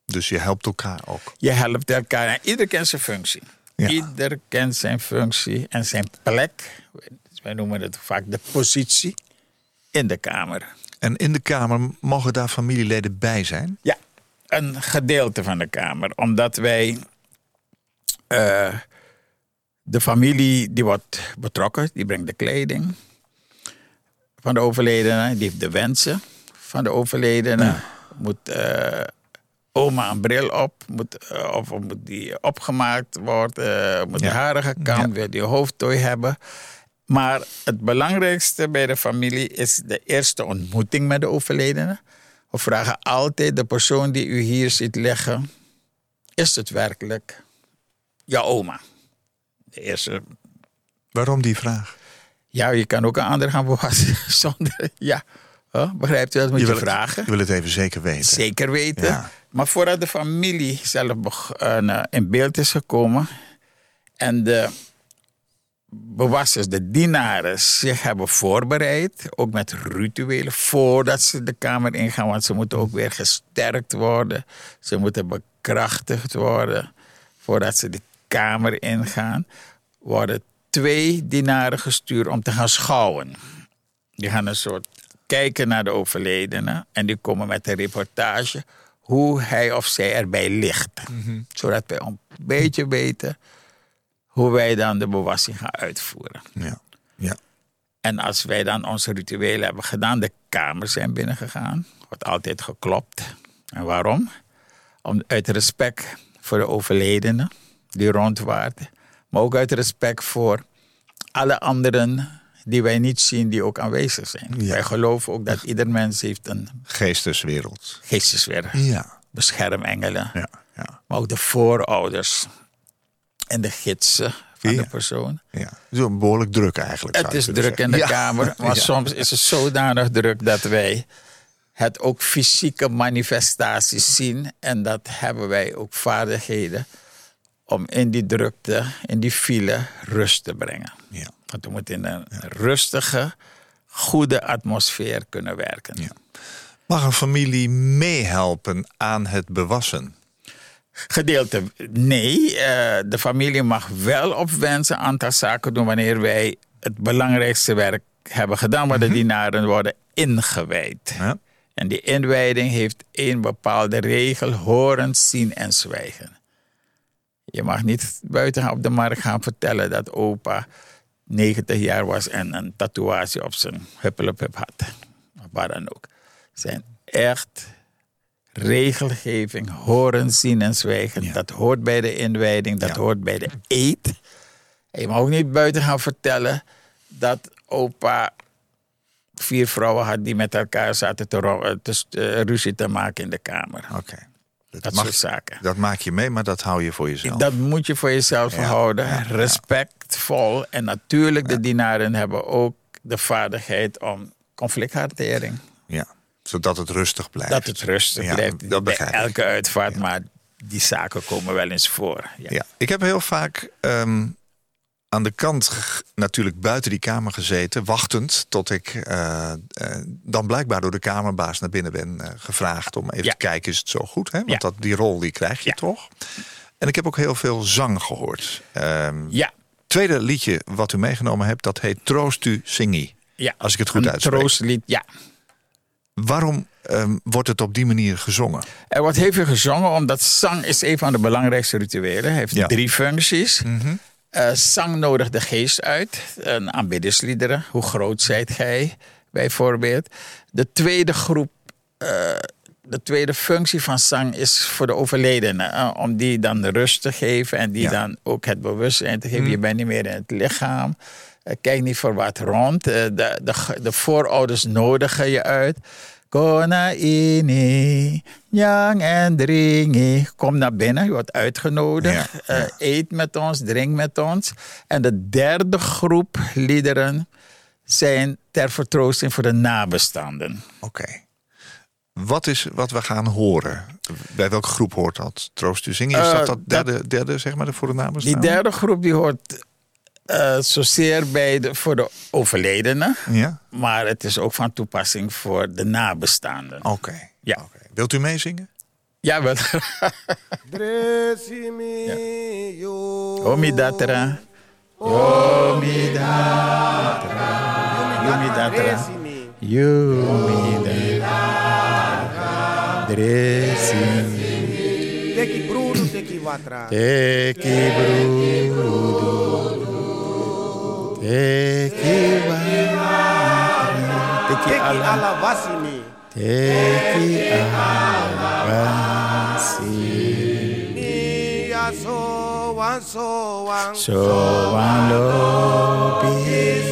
Speaker 3: Dus je helpt elkaar ook.
Speaker 4: Je helpt elkaar. En ieder kent zijn functie.
Speaker 3: Ja.
Speaker 4: Ieder kent zijn functie en zijn plek. Wij noemen het vaak de positie in de kamer.
Speaker 3: En in de Kamer mogen daar familieleden bij zijn?
Speaker 4: Ja, een gedeelte van de Kamer. Omdat wij. eh, de familie die wordt betrokken, die brengt de kleding van de overledene, die heeft de wensen van de overledene. Moet eh, oma een bril op, moet, eh, of moet die opgemaakt worden, moet de
Speaker 3: Ja.
Speaker 4: haren gekamd, wil die hoofdtooi hebben. Maar het belangrijkste bij de familie is de eerste ontmoeting met de overledene. We vragen altijd de persoon die u hier ziet liggen: is het werkelijk jouw oma? De eerste.
Speaker 3: Waarom die vraag?
Speaker 4: Ja, je kan ook een ander gaan bewassen zonder. Ja, Huh? begrijpt u dat? Moet je,
Speaker 3: het,
Speaker 4: vragen.
Speaker 3: je wil het even zeker weten.
Speaker 4: Zeker weten.
Speaker 3: Ja.
Speaker 4: Maar voordat de familie zelf eh, in beeld is gekomen en de bewassers, de dienaren, zich hebben voorbereid, ook met rituelen, voordat ze de kamer ingaan, want ze moeten ook weer gesterkt worden, ze moeten bekrachtigd worden voordat ze de kamer ingaan, worden twee dienaren gestuurd om te gaan schouwen. Die gaan een soort kijken naar de overledene en die komen met een reportage hoe hij of zij erbij ligt. Zodat wij een beetje weten hoe wij dan de bewassing gaan uitvoeren.
Speaker 3: Ja. ja.
Speaker 4: En als wij dan onze rituelen hebben gedaan, de kamers zijn binnengegaan, wordt altijd geklopt. En waarom? Om, uit respect voor de overledene die rondwaart, maar ook uit respect voor alle anderen die wij niet zien, die ook aanwezig zijn.
Speaker 3: Ja.
Speaker 4: Wij geloven ook dat ieder mens heeft een
Speaker 3: Geesteswereld.
Speaker 4: geesteswereld,
Speaker 3: Ja.
Speaker 4: beschermengelen,
Speaker 3: Ja. Ja.
Speaker 4: maar ook de voorouders en de gidsen van
Speaker 3: Ja.
Speaker 4: de persoon.
Speaker 3: ja. Zo behoorlijk druk eigenlijk.
Speaker 4: Het is druk in de
Speaker 3: Ja.
Speaker 4: kamer, maar
Speaker 3: Ja.
Speaker 4: soms is het zodanig druk dat wij het ook fysieke manifestaties zien. En dat hebben wij ook vaardigheden om in die drukte, in die file, rust te brengen.
Speaker 3: Ja.
Speaker 4: Want we moeten in een rustige, goede atmosfeer kunnen werken.
Speaker 3: Ja. Mag een familie meehelpen aan het bewassen?
Speaker 4: Gedeelte nee. eh, de familie mag wel op wens een aantal zaken doen wanneer wij het belangrijkste werk hebben gedaan, waar de dienaren worden ingewijd.
Speaker 3: Ja.
Speaker 4: En die inwijding heeft één bepaalde regel: horen, zien en zwijgen. Je mag niet buiten op de markt gaan vertellen dat opa 90 jaar was en een tatoeage op zijn huppelepup had. Of waar dan ook. Het zijn echt regelgeving, horen, zien en zwijgen.
Speaker 3: Ja.
Speaker 4: Dat hoort bij de inwijding, dat
Speaker 3: Ja.
Speaker 4: hoort bij de eet. En je mag ook niet buiten gaan vertellen dat opa vier vrouwen had die met elkaar zaten te, eh, te, eh, ruzie te maken in de kamer.
Speaker 3: Oké. Dat,
Speaker 4: Dat
Speaker 3: mag-
Speaker 4: soort zaken.
Speaker 3: dat maak je mee, maar dat hou je voor jezelf.
Speaker 4: Dat moet je voor jezelf
Speaker 3: Ja,
Speaker 4: houden. Respectvol. En natuurlijk, de dienaren hebben ook de vaardigheid om conflicthantering.
Speaker 3: Zodat het rustig blijft.
Speaker 4: Dat het rustig
Speaker 3: Ja,
Speaker 4: blijft
Speaker 3: dat begrijp
Speaker 4: elke uitvaart. Maar die zaken komen wel eens voor. Ja.
Speaker 3: Ja. Ik heb heel vaak ehm, aan de kant natuurlijk buiten die kamer gezeten, wachtend tot ik eh, eh, dan blijkbaar door de kamerbaas naar binnen ben eh, gevraagd om even te kijken, is het zo goed? Hè? Want dat, die rol die krijg je toch? En ik heb ook heel veel zang gehoord. Ehm
Speaker 4: Ja.
Speaker 3: tweede liedje wat u meegenomen hebt, dat heet Troost u Singi.
Speaker 4: ja.
Speaker 3: Als ik het goed uitspreek.
Speaker 4: troostlied, ja.
Speaker 3: Waarom ehm, wordt het op die manier gezongen?
Speaker 4: Er wordt heel veel gezongen, omdat zang is een van de belangrijkste rituelen. Hij heeft
Speaker 3: Ja.
Speaker 4: drie functies. Eh, zang nodigt de geest uit. Een aanbiddersliederen. Hoe groot zijt gij, bijvoorbeeld. De tweede groep, eh, de tweede functie van zang is voor de overledene. eh, om die dan de rust te geven en die
Speaker 3: Ja.
Speaker 4: dan ook het bewustzijn te geven. Je bent niet meer in het lichaam. Eh, kijk niet voor wat rond. Eh, de, de, de voorouders nodigen je uit. Kona ini, yang en dringi. Kom naar binnen, je wordt uitgenodigd.
Speaker 3: Ja, ja.
Speaker 4: Eh, eet met ons, drink met ons. En de derde groep liederen zijn ter vertroosting voor de nabestaanden.
Speaker 3: Oké. Wat is wat we gaan horen? Bij welke groep hoort dat? Troost u zingen? Is dat dat derde, derde zeg maar, de voor de namen
Speaker 4: Die derde groep die hoort eh, zozeer bij de, voor de overledene.
Speaker 3: Ja?
Speaker 4: Maar het is ook van toepassing voor de nabestaanden.
Speaker 3: Oké.
Speaker 4: Ja.
Speaker 3: Oké. Wilt u meezingen?
Speaker 4: Ja, wel.
Speaker 7: Dresimi yo.
Speaker 4: Omi Datra. Yomi Datra. Yomi Datra.
Speaker 7: Dresimi. Teki brudo, teki vatra.
Speaker 4: Teki brudo. tekialavasini tekialavasini
Speaker 7: so
Speaker 4: one
Speaker 7: so one
Speaker 4: so one
Speaker 7: lobi.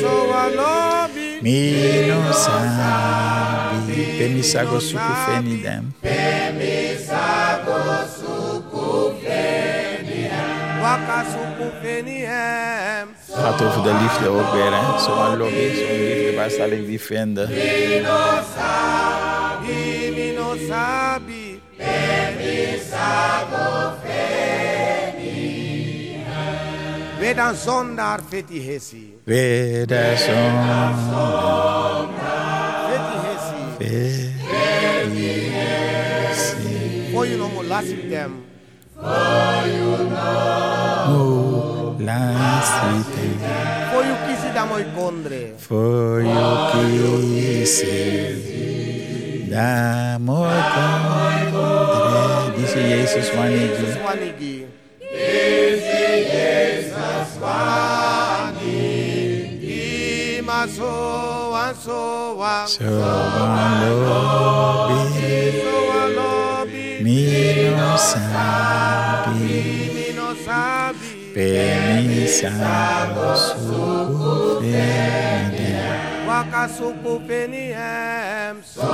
Speaker 7: So one lobi. Mi
Speaker 4: no sabi.
Speaker 7: Pemi sago suku
Speaker 4: feni dem. Pemi sago suku feni dem.
Speaker 7: Waka suku feniem.
Speaker 4: Gaat over de liefde ook weer, hè? Zo'n lobby, zo'n liefde, waar zal ik die vinden?
Speaker 7: Imi no sabi. Vedan zondar feti hesi.
Speaker 4: Weer zon.
Speaker 7: Feti hesi. For you no mo lasik dem.
Speaker 4: Lansite.
Speaker 7: For you Foi o que se
Speaker 4: damou condre. Foi o que se damou condre. Disse
Speaker 7: Jesus Manigui. Disse Jesus Manigui. Mas
Speaker 4: soa, soa.
Speaker 7: Soa lobe. Soa
Speaker 4: lobe. Me
Speaker 7: não sabe.
Speaker 4: Penisa suku fede.
Speaker 7: Waka suku peni hem. So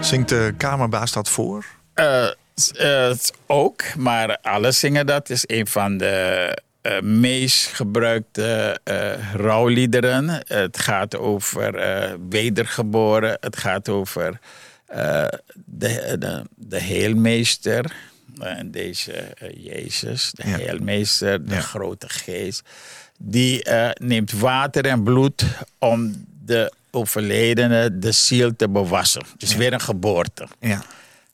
Speaker 3: Zingt de kamerbaas dat voor?
Speaker 4: Eh, eh, s- ook, maar alle zingen dat is een van de eh, meest gebruikte eh rouwliederen. Het gaat over eh, wedergeboren. Het gaat over de, de, de heelmeester. En deze Jezus, de
Speaker 3: Ja.
Speaker 4: heelmeester, de
Speaker 3: Ja.
Speaker 4: grote geest. Die neemt water en bloed om de overledene de ziel te bewassen. Dus weer een geboorte.
Speaker 3: Ja.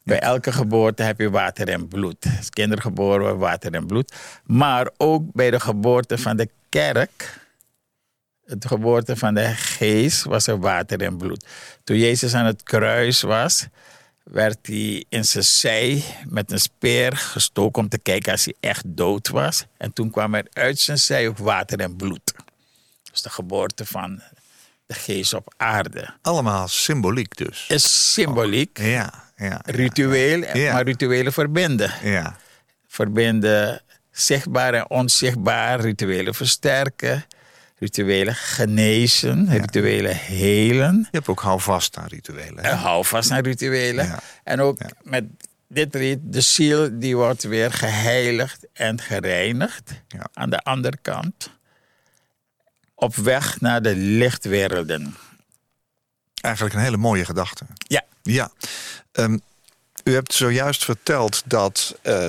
Speaker 4: Bij elke geboorte heb je water en bloed. Als kinderen geboren worden, water en bloed. Maar ook bij de geboorte van de kerk, de geboorte van de geest, was er water en bloed. Toen Jezus aan het kruis was, werd hij in zijn zij met een speer gestoken om te kijken als hij echt dood was. En toen kwam er uit zijn zij ook water en bloed. Dus de geboorte van de geest op aarde.
Speaker 3: Allemaal symboliek dus.
Speaker 4: Is symboliek.
Speaker 3: Ja. Ja.
Speaker 4: Ritueel, maar rituelen verbinden.
Speaker 3: Ja,
Speaker 4: Verbinden zichtbaar en onzichtbaar, rituelen versterken, rituelen genezen, rituelen helen.
Speaker 3: je hebt ook houvast aan rituelen. hè?
Speaker 4: En hou vast aan rituelen. En ook met dit lied, de ziel die wordt weer geheiligd en gereinigd.
Speaker 3: Ja.
Speaker 4: Aan de andere kant, op weg naar de lichtwerelden.
Speaker 3: Eigenlijk een hele mooie gedachte.
Speaker 4: Ja.
Speaker 3: Ja. Ehm, u hebt zojuist verteld dat eh,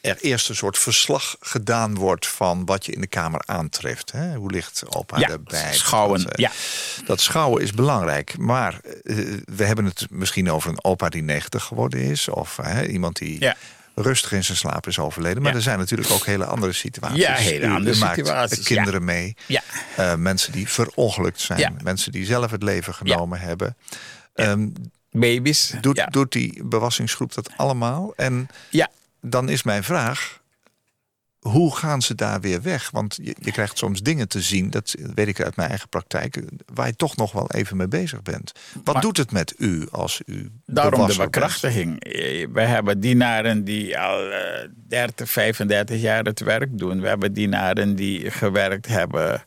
Speaker 3: er eerst een soort verslag gedaan wordt van wat je in de kamer aantreft. Hè? Hoe ligt opa
Speaker 4: Ja,
Speaker 3: erbij?
Speaker 4: schouwen,
Speaker 3: Dat, eh,
Speaker 4: ja.
Speaker 3: dat schouwen is belangrijk. Maar eh, we hebben het misschien over een opa die 90 geworden is. Of iemand die
Speaker 4: Ja.
Speaker 3: Rustig in zijn slaap is overleden. Maar
Speaker 4: Ja.
Speaker 3: er zijn natuurlijk ook hele andere situaties.
Speaker 4: Ja, hele andere
Speaker 3: maakt
Speaker 4: situaties,
Speaker 3: kinderen mee.
Speaker 4: Ja.
Speaker 3: Eh, mensen die verongelukt zijn. Mensen die zelf het leven genomen hebben. Ehm,
Speaker 4: Baby's.
Speaker 3: doet die bewassingsgroep dat allemaal? En
Speaker 4: ja.
Speaker 3: dan is mijn vraag... Hoe gaan ze daar weer weg? Want je, je krijgt soms dingen te zien, dat weet ik uit mijn eigen praktijk, waar je toch nog wel even mee bezig bent. Wat
Speaker 4: Maar-
Speaker 3: doet het met u als u
Speaker 4: Daarom de bekrachtiging. Eh, We hebben dienaren die al eh, 30, 35 jaar het werk doen. We hebben dienaren die gewerkt hebben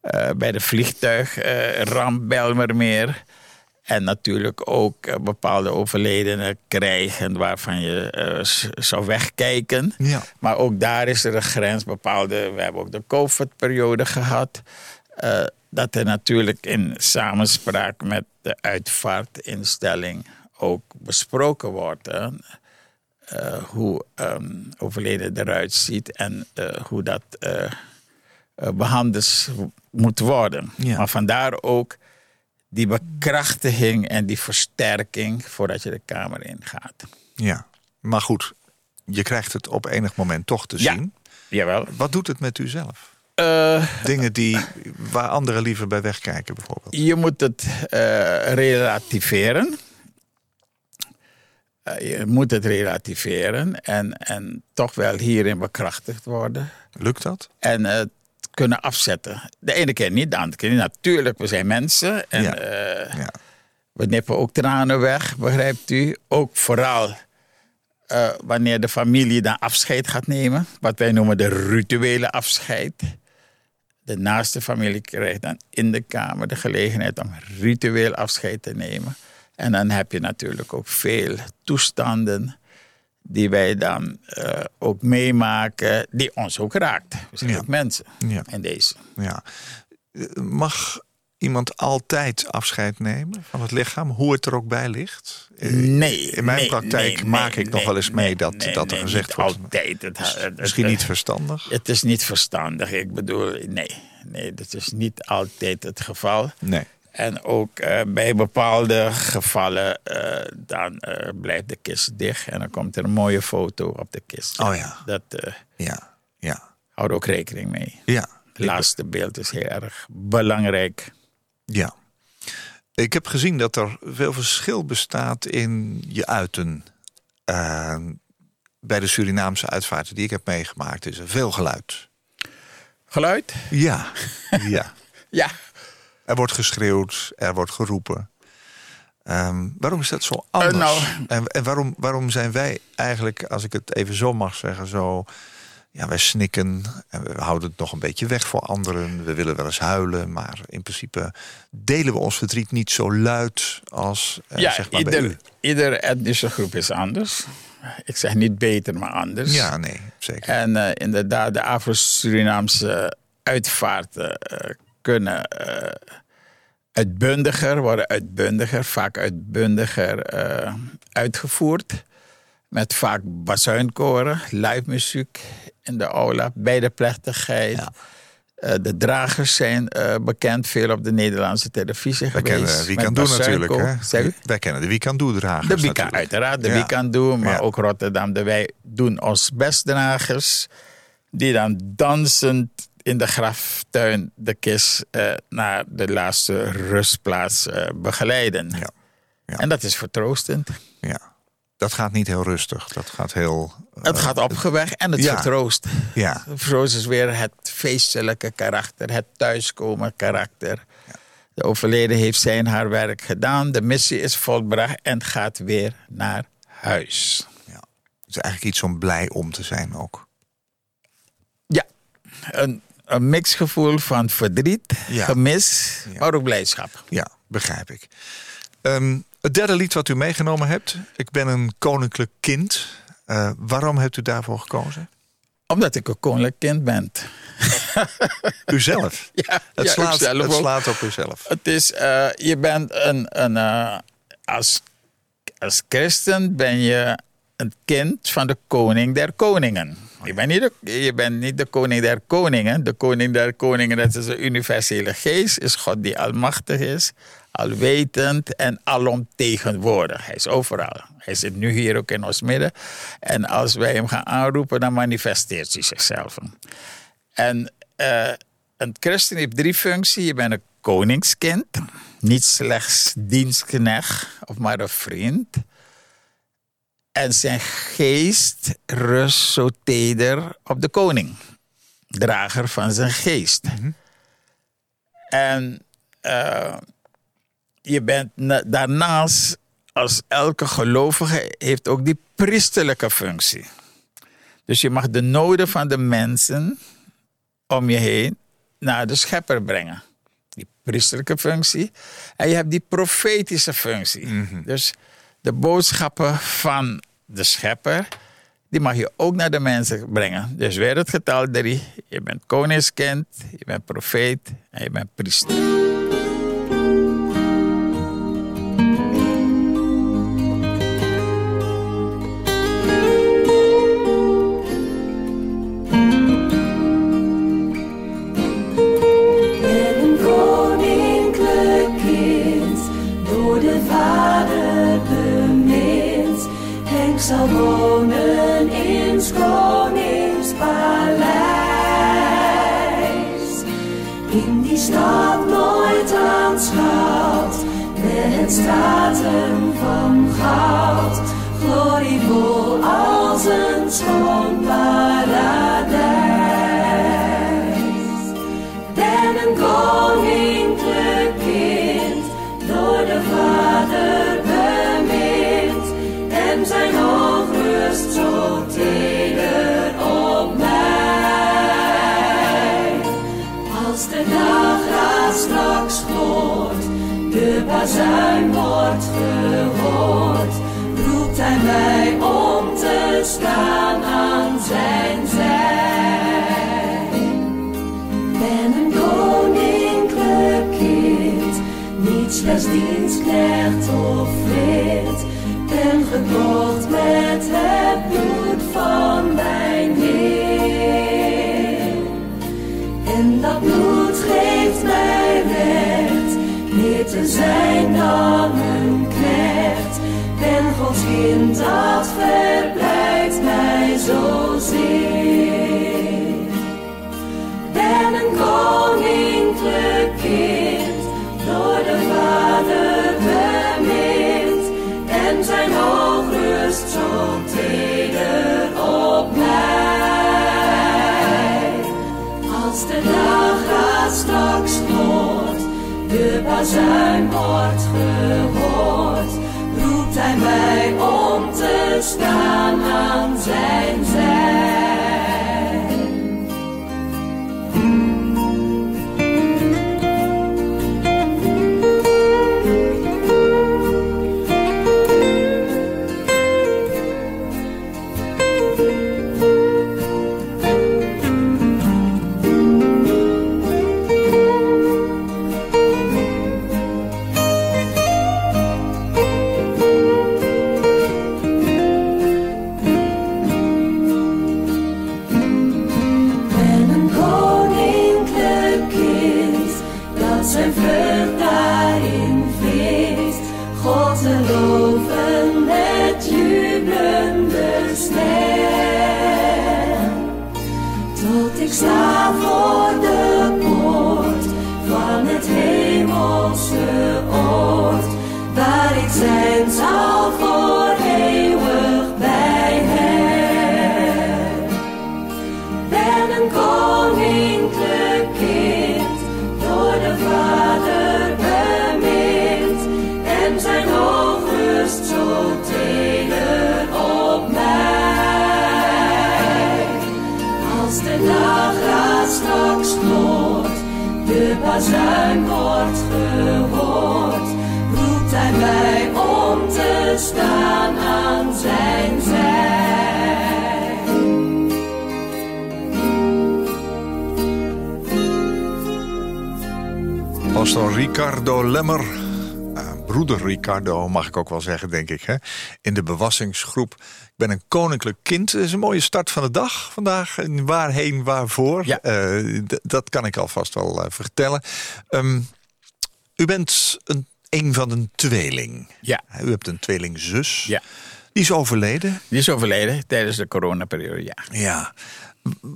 Speaker 4: eh, bij de vliegtuigramp Belmermeer. En natuurlijk ook eh, bepaalde overledenen krijgen waarvan je eh, zou wegkijken.
Speaker 3: Ja.
Speaker 4: Maar ook daar is er een grens. Bepaalde, we hebben ook de COVID-periode gehad. eh, dat er natuurlijk in samenspraak met de uitvaartinstelling ook besproken wordt. hè, hoe ehm, overleden eruit ziet en hoe dat eh, eh, behandeld moet worden.
Speaker 3: Ja.
Speaker 4: Maar vandaar ook die bekrachtiging en die versterking voordat je de kamer ingaat.
Speaker 3: Ja, maar goed, je krijgt het op enig moment toch te
Speaker 4: Ja.
Speaker 3: zien.
Speaker 4: Jawel.
Speaker 3: Wat doet het met u zelf?
Speaker 4: Eh,
Speaker 3: Dingen die, waar anderen liever bij wegkijken bijvoorbeeld.
Speaker 4: Je moet het eh, relativeren. Eh, je moet het relativeren en, en toch wel hierin bekrachtigd worden.
Speaker 3: Lukt dat?
Speaker 4: En het kunnen afzetten. De ene keer niet, de andere keer niet. Natuurlijk, we zijn mensen. En
Speaker 3: Ja.
Speaker 4: eh,
Speaker 3: Ja.
Speaker 4: we nippen ook tranen weg, begrijpt u? Ook vooral eh, wanneer de familie dan afscheid gaat nemen. Wat wij noemen de rituele afscheid. De naaste familie krijgt dan in de kamer de gelegenheid om ritueel afscheid te nemen. En dan heb je natuurlijk ook veel toestanden die wij dan eh, ook meemaken, die ons ook raakt. We zijn
Speaker 3: Ja.
Speaker 4: ook mensen
Speaker 3: Ja.
Speaker 4: in deze.
Speaker 3: Ja. Mag iemand altijd afscheid nemen van het lichaam, hoe het er ook bij ligt? Eh,
Speaker 4: Nee.
Speaker 3: In mijn
Speaker 4: nee,
Speaker 3: praktijk
Speaker 4: nee,
Speaker 3: maak
Speaker 4: nee,
Speaker 3: ik nog wel eens mee dat, dat er gezegd wordt.
Speaker 4: Altijd. Het, het-
Speaker 3: Misschien niet verstandig.
Speaker 4: Het is niet verstandig. Ik bedoel, nee. Nee, dat is niet altijd het geval.
Speaker 3: Nee.
Speaker 4: En ook eh, bij bepaalde gevallen, eh, dan eh, blijft de kist dicht en dan komt er een mooie foto op de kist.
Speaker 3: Oh ja.
Speaker 4: Dat
Speaker 3: Ja, ja,
Speaker 4: houdt ook rekening mee.
Speaker 3: ja.
Speaker 4: Het laatste beeld is heel erg belangrijk.
Speaker 3: Ja. Ik heb gezien dat er veel verschil bestaat in je uiten. Eh, bij de Surinaamse uitvaarten die ik heb meegemaakt is er veel geluid.
Speaker 4: Geluid?
Speaker 3: Ja, ja.
Speaker 4: Ja.
Speaker 3: Er wordt geschreeuwd, er wordt geroepen. Ehm, waarom is dat zo anders?
Speaker 4: Eh, nou.
Speaker 3: En, en waarom, waarom zijn wij eigenlijk, als ik het even zo mag zeggen, zo... Ja, wij snikken en we houden het nog een beetje weg voor anderen. We willen wel eens huilen, maar in principe delen we ons verdriet niet zo luid als eh,
Speaker 4: ja,
Speaker 3: zeg maar
Speaker 4: ieder, ieder etnische groep is anders. Ik zeg niet beter, maar anders.
Speaker 3: Ja, nee, zeker.
Speaker 4: En eh, inderdaad, de Afro-Surinaamse uitvaarten eh, kunnen eh, uitbundiger, worden uitbundiger, vaak uitbundiger eh, uitgevoerd. Met vaak bazuinkoren, live muziek in de aula, bij de plechtigheid. Eh, de dragers zijn bekend, veel op de Nederlandse televisie
Speaker 3: Wij
Speaker 4: geweest.
Speaker 3: kennen kan doen natuurlijk. Hè? Wij kennen de Wie kan doen dragers
Speaker 4: De uiteraard. De
Speaker 3: Ja.
Speaker 4: Wie kan doen, maar
Speaker 3: Ja.
Speaker 4: ook Rotterdam. De Wij doen ons bestdragers. Die dan dansend in de graftuin de kist eh, naar de laatste rustplaats eh, begeleiden.
Speaker 3: Ja. Ja.
Speaker 4: En dat is vertroostend.
Speaker 3: Ja. Dat gaat niet heel rustig. Dat gaat heel... eh,
Speaker 4: Het gaat opgewekt en het
Speaker 3: ja.
Speaker 4: vertroost.
Speaker 3: Ja,
Speaker 4: Vertroost is weer het feestelijke karakter, het thuiskomen karakter. De overleden heeft zijn haar werk gedaan, de missie is volbracht en gaat weer naar huis.
Speaker 3: ja. Het is eigenlijk iets om blij om te zijn ook.
Speaker 4: Ja, een, een mixgevoel van verdriet,
Speaker 3: Ja.
Speaker 4: gemis,
Speaker 3: Ja.
Speaker 4: maar ook blijdschap.
Speaker 3: Ja, begrijp ik. Ehm, het derde lied wat u meegenomen hebt. Ik ben een koninklijk kind. Eh, waarom hebt u daarvoor gekozen?
Speaker 4: Omdat ik een koninklijk kind ben.
Speaker 3: Uzelf.
Speaker 4: Ja,
Speaker 3: Het,
Speaker 4: ja,
Speaker 3: slaat,
Speaker 4: ikzelf
Speaker 3: het
Speaker 4: ook.
Speaker 3: slaat op uzelf.
Speaker 4: Het is, eh, je bent een, een eh, als, als christen ben je een kind van de koning der koningen. Je bent, niet de, koning der koningen. De koning der koningen, dat is de universele geest, is God die almachtig is, alwetend en alomtegenwoordig. Hij is overal. Hij zit nu hier ook in ons midden. En als wij hem gaan aanroepen, dan manifesteert hij zichzelf. En eh, een christen heeft drie functies. Je bent een koningskind, niet slechts dienstknecht of maar een vriend. En zijn geest rust zo teder op de koning, drager van zijn geest. En eh, je bent na- daarnaast, als elke gelovige, heeft ook die priesterlijke functie. Dus je mag de noden van de mensen om je heen naar de schepper brengen. Die priesterlijke functie. En je hebt die profetische functie. Dus de boodschappen van de schepper, die mag je ook naar de mensen brengen. Dus weer het getal drie. Je bent koningskind, je bent profeet en je bent priester.
Speaker 6: Straks hoort, de bazuin wordt gehoord, roept hij mij om te staan aan zijn zij. De bazuin wordt gehoord, roept hij mij om te staan aan zijn zij.
Speaker 3: Pastor Ricardo Lemmer, broeder Ricardo mag ik ook wel zeggen, denk ik, hè? in de bewassingsgroep. Ik ben een koninklijk kind. Dat is een mooie start van de dag vandaag. En waarheen, waarvoor?
Speaker 4: Ja.
Speaker 3: Eh, dat kan ik alvast wel eh, vertellen. Ehm, u bent een, een van een tweeling.
Speaker 4: Ja.
Speaker 3: U hebt een tweelingzus.
Speaker 4: Ja.
Speaker 3: Die is overleden.
Speaker 4: Die is overleden tijdens de coronaperiode, ja.
Speaker 3: Ja.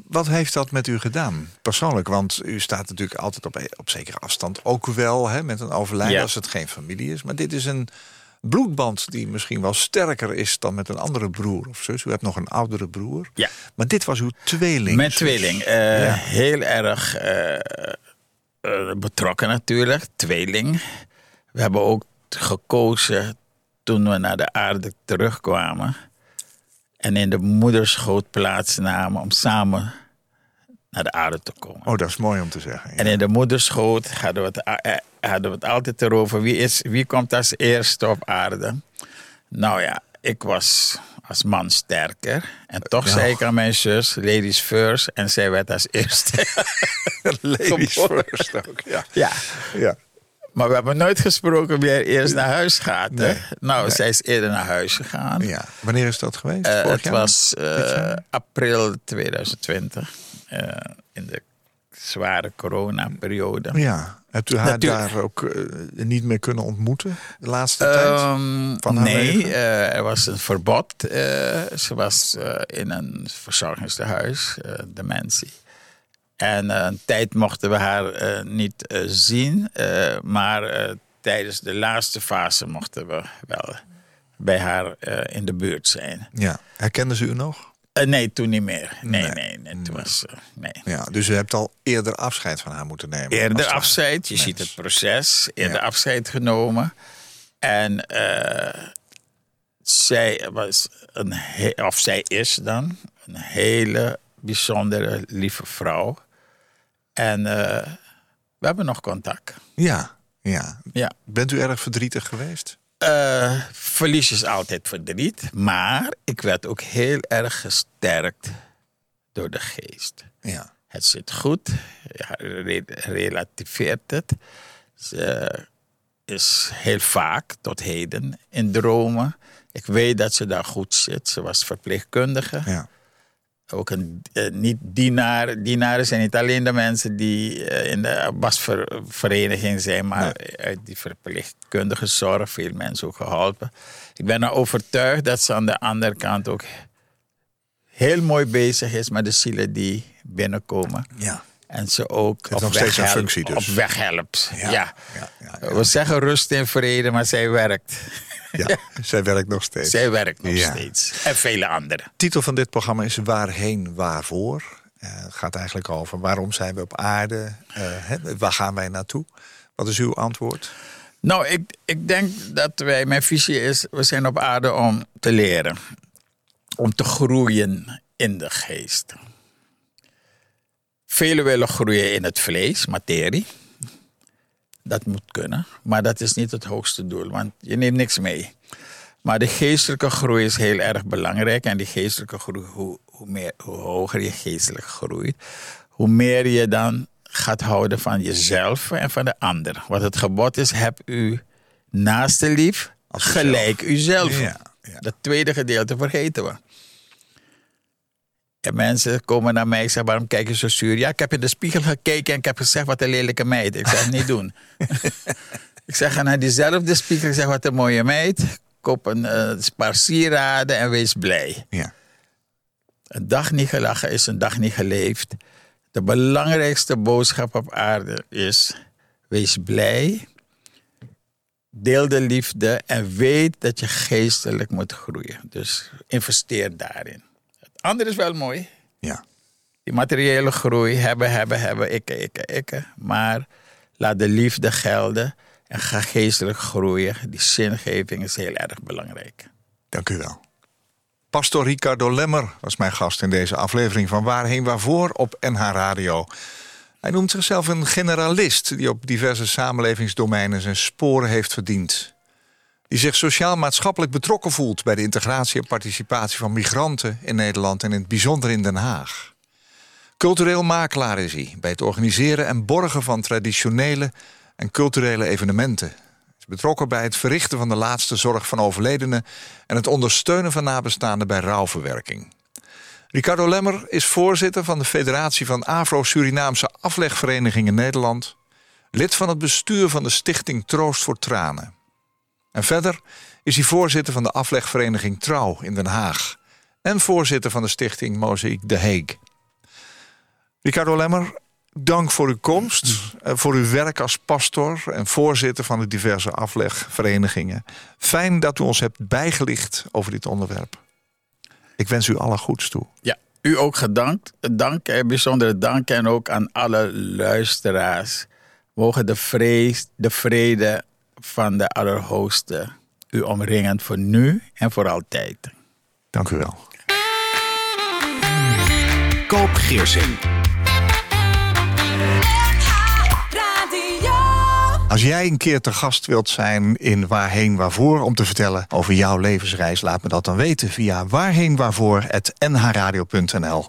Speaker 3: Wat heeft dat met u gedaan, persoonlijk? Want u staat natuurlijk altijd op, op zekere afstand. Ook wel hè, met een overlijden
Speaker 4: Ja.
Speaker 3: als het geen familie is. Maar dit is een bloedband die misschien wel sterker is dan met een andere broer of zus. U hebt nog een oudere broer.
Speaker 4: Ja.
Speaker 3: Maar dit was uw tweeling.
Speaker 4: Mijn tweeling. eh,
Speaker 3: Ja.
Speaker 4: Heel erg eh, eh, betrokken natuurlijk. Tweeling. We hebben ook gekozen toen we naar de aarde terugkwamen. En in de moederschoot plaatsnamen om samen naar de aarde te komen.
Speaker 3: Oh, dat is mooi om te zeggen. ja.
Speaker 4: En in de moederschoot hadden we het, eh, hadden we het altijd erover wie, is, wie komt als eerste op aarde. Nou ja, ik was als man sterker. En toch zei ik aan mijn zus, ladies first. En zij werd als eerste.
Speaker 3: Ladies first ook. Ja.
Speaker 4: ja.
Speaker 3: ja.
Speaker 4: Maar we hebben nooit gesproken wie er eerst naar huis gaat.
Speaker 3: Nee.
Speaker 4: Nou,
Speaker 3: Nee.
Speaker 4: zij is eerder naar huis gegaan.
Speaker 3: ja. Wanneer is dat geweest?
Speaker 4: Eh, het
Speaker 3: jaar?
Speaker 4: was eh, april 2020. eh, in de zware coronaperiode.
Speaker 3: Ja. Hebt u haar
Speaker 4: Natuurlijk.
Speaker 3: daar ook niet meer kunnen ontmoeten de laatste tijd?
Speaker 4: Ehm,
Speaker 3: Van
Speaker 4: nee, er was een verbod. ze was in een verzorgingstehuis, eh, dementie. En eh, een tijd mochten we haar eh, niet eh, zien. eh, maar eh, tijdens de laatste fase mochten we wel bij haar eh, in de buurt zijn.
Speaker 3: Ja. Herkenden ze u nog?
Speaker 4: Eh, nee, toen niet meer. Nee,
Speaker 3: Nee.
Speaker 4: nee, nee. toen was, eh, nee.
Speaker 3: Ja, dus u hebt al eerder afscheid van haar moeten nemen.
Speaker 4: Eerder afscheid, je
Speaker 3: Mens.
Speaker 4: ziet het proces. Eerder
Speaker 3: Ja.
Speaker 4: afscheid genomen. En eh, zij was een, of zij is dan, een hele bijzondere, lieve vrouw. En eh, we hebben nog contact.
Speaker 3: Ja, ja.
Speaker 4: Ja.
Speaker 3: Bent u erg verdrietig geweest?
Speaker 4: Eh, verlies is altijd verdriet, maar ik werd ook heel erg gesterkt door de geest.
Speaker 3: Ja.
Speaker 4: Het zit goed, ja, re- relativeert het. Ze is heel vaak tot heden in dromen. Ik weet dat ze daar goed zit. Ze was verpleegkundige.
Speaker 3: Ja.
Speaker 4: Ook een eh, niet dienaar. Dienaren zijn niet alleen de mensen die eh, in de basvereniging zijn, maar uit die verpleegkundige zorg veel mensen ook geholpen. Ik ben er overtuigd dat ze aan de andere kant ook heel mooi bezig is met de zielen die binnenkomen.
Speaker 3: Ja.
Speaker 4: En ze ook
Speaker 3: nog steeds een
Speaker 4: helpt-
Speaker 3: functie dus.
Speaker 4: op weg helpt. Ja.
Speaker 3: Ja, ja, ja.
Speaker 4: We zeggen rust in vrede, maar zij werkt.
Speaker 3: Ja, zij werkt nog steeds.
Speaker 4: Zij werkt nog
Speaker 3: Ja.
Speaker 4: steeds. En vele anderen.
Speaker 3: De titel van dit programma is Waarheen, Waarvoor. Eh, het gaat eigenlijk over waarom zijn we op aarde? Eh, hè, waar gaan wij naartoe? Wat is uw antwoord?
Speaker 4: Nou, ik, ik denk dat wij, mijn visie is, we zijn op aarde om te leren. Om te groeien in de geest. Velen willen groeien in het vlees, materie. Dat moet kunnen, maar dat is niet het hoogste doel, want je neemt niks mee. Maar de geestelijke groei is heel erg belangrijk. En die geestelijke groei, hoe, hoe, meer, hoe hoger je geestelijk groeit, hoe meer je dan gaat houden van jezelf en van de ander. Want het gebod is: heb u naaste lief,
Speaker 3: Als
Speaker 4: gelijk uzelf.
Speaker 3: Ja, ja.
Speaker 4: Dat tweede gedeelte vergeten we. En mensen komen naar mij en zeggen, waarom kijk je zo zuur? Ja, ik heb in de spiegel gekeken en ik heb gezegd, wat een lelijke meid. Ik zeg, niet doen. ik zeg, ga naar diezelfde spiegel en zeg, wat een mooie meid. Koop een eh, paar sieraden en wees blij.
Speaker 3: Ja.
Speaker 4: Een dag niet gelachen is een dag niet geleefd. De belangrijkste boodschap op aarde is: wees blij, deel de liefde en weet dat je geestelijk moet groeien. Dus investeer daarin. Het andere is wel mooi.
Speaker 3: ja.
Speaker 4: Die materiële groei, hebben, hebben, hebben, ikke, ikke, ikke. Maar laat de liefde gelden en ga geestelijk groeien. Die zingeving is heel erg belangrijk.
Speaker 3: Dank u wel. Pastor Ricardo Lemmer was mijn gast in deze aflevering van Waarheen Waarvoor op NH Radio. Hij noemt zichzelf een generalist die op diverse samenlevingsdomeinen zijn sporen heeft verdiend. Die zich sociaal-maatschappelijk betrokken voelt bij de integratie en participatie van migranten in Nederland en in het bijzonder in Den Haag. Cultureel makelaar is hij bij het organiseren en borgen van traditionele en culturele evenementen. Is betrokken bij het verrichten van de laatste zorg van overledenen en het ondersteunen van nabestaanden bij rouwverwerking. Ricardo Lemmer is voorzitter van de Federatie van Afro-Surinaamse Aflegverenigingen Nederland, lid van het bestuur van de Stichting Troost voor Tranen. En verder is hij voorzitter van de aflegvereniging Trouw in Den Haag en voorzitter van de Stichting Mozaïek De Hague. Ricardo Lemmer, dank voor uw komst, eh, voor uw werk als pastor en voorzitter van de diverse aflegverenigingen. Fijn dat u ons hebt bijgelicht over dit onderwerp. Ik wens u alle goeds toe.
Speaker 4: Ja, u ook gedankt. Dank, eh, bijzondere dank en ook aan alle luisteraars. Mogen de, vrees, de vrede van de Allerhoogste u omringen voor nu en voor altijd.
Speaker 3: Dank u wel.
Speaker 2: Koop Geersing.
Speaker 6: Radio.
Speaker 3: Als jij een keer te gast wilt zijn in Waarheen Waarvoor om te vertellen over jouw levensreis, laat me dat dan weten via waarheenwaarvoor.nhradio.nl.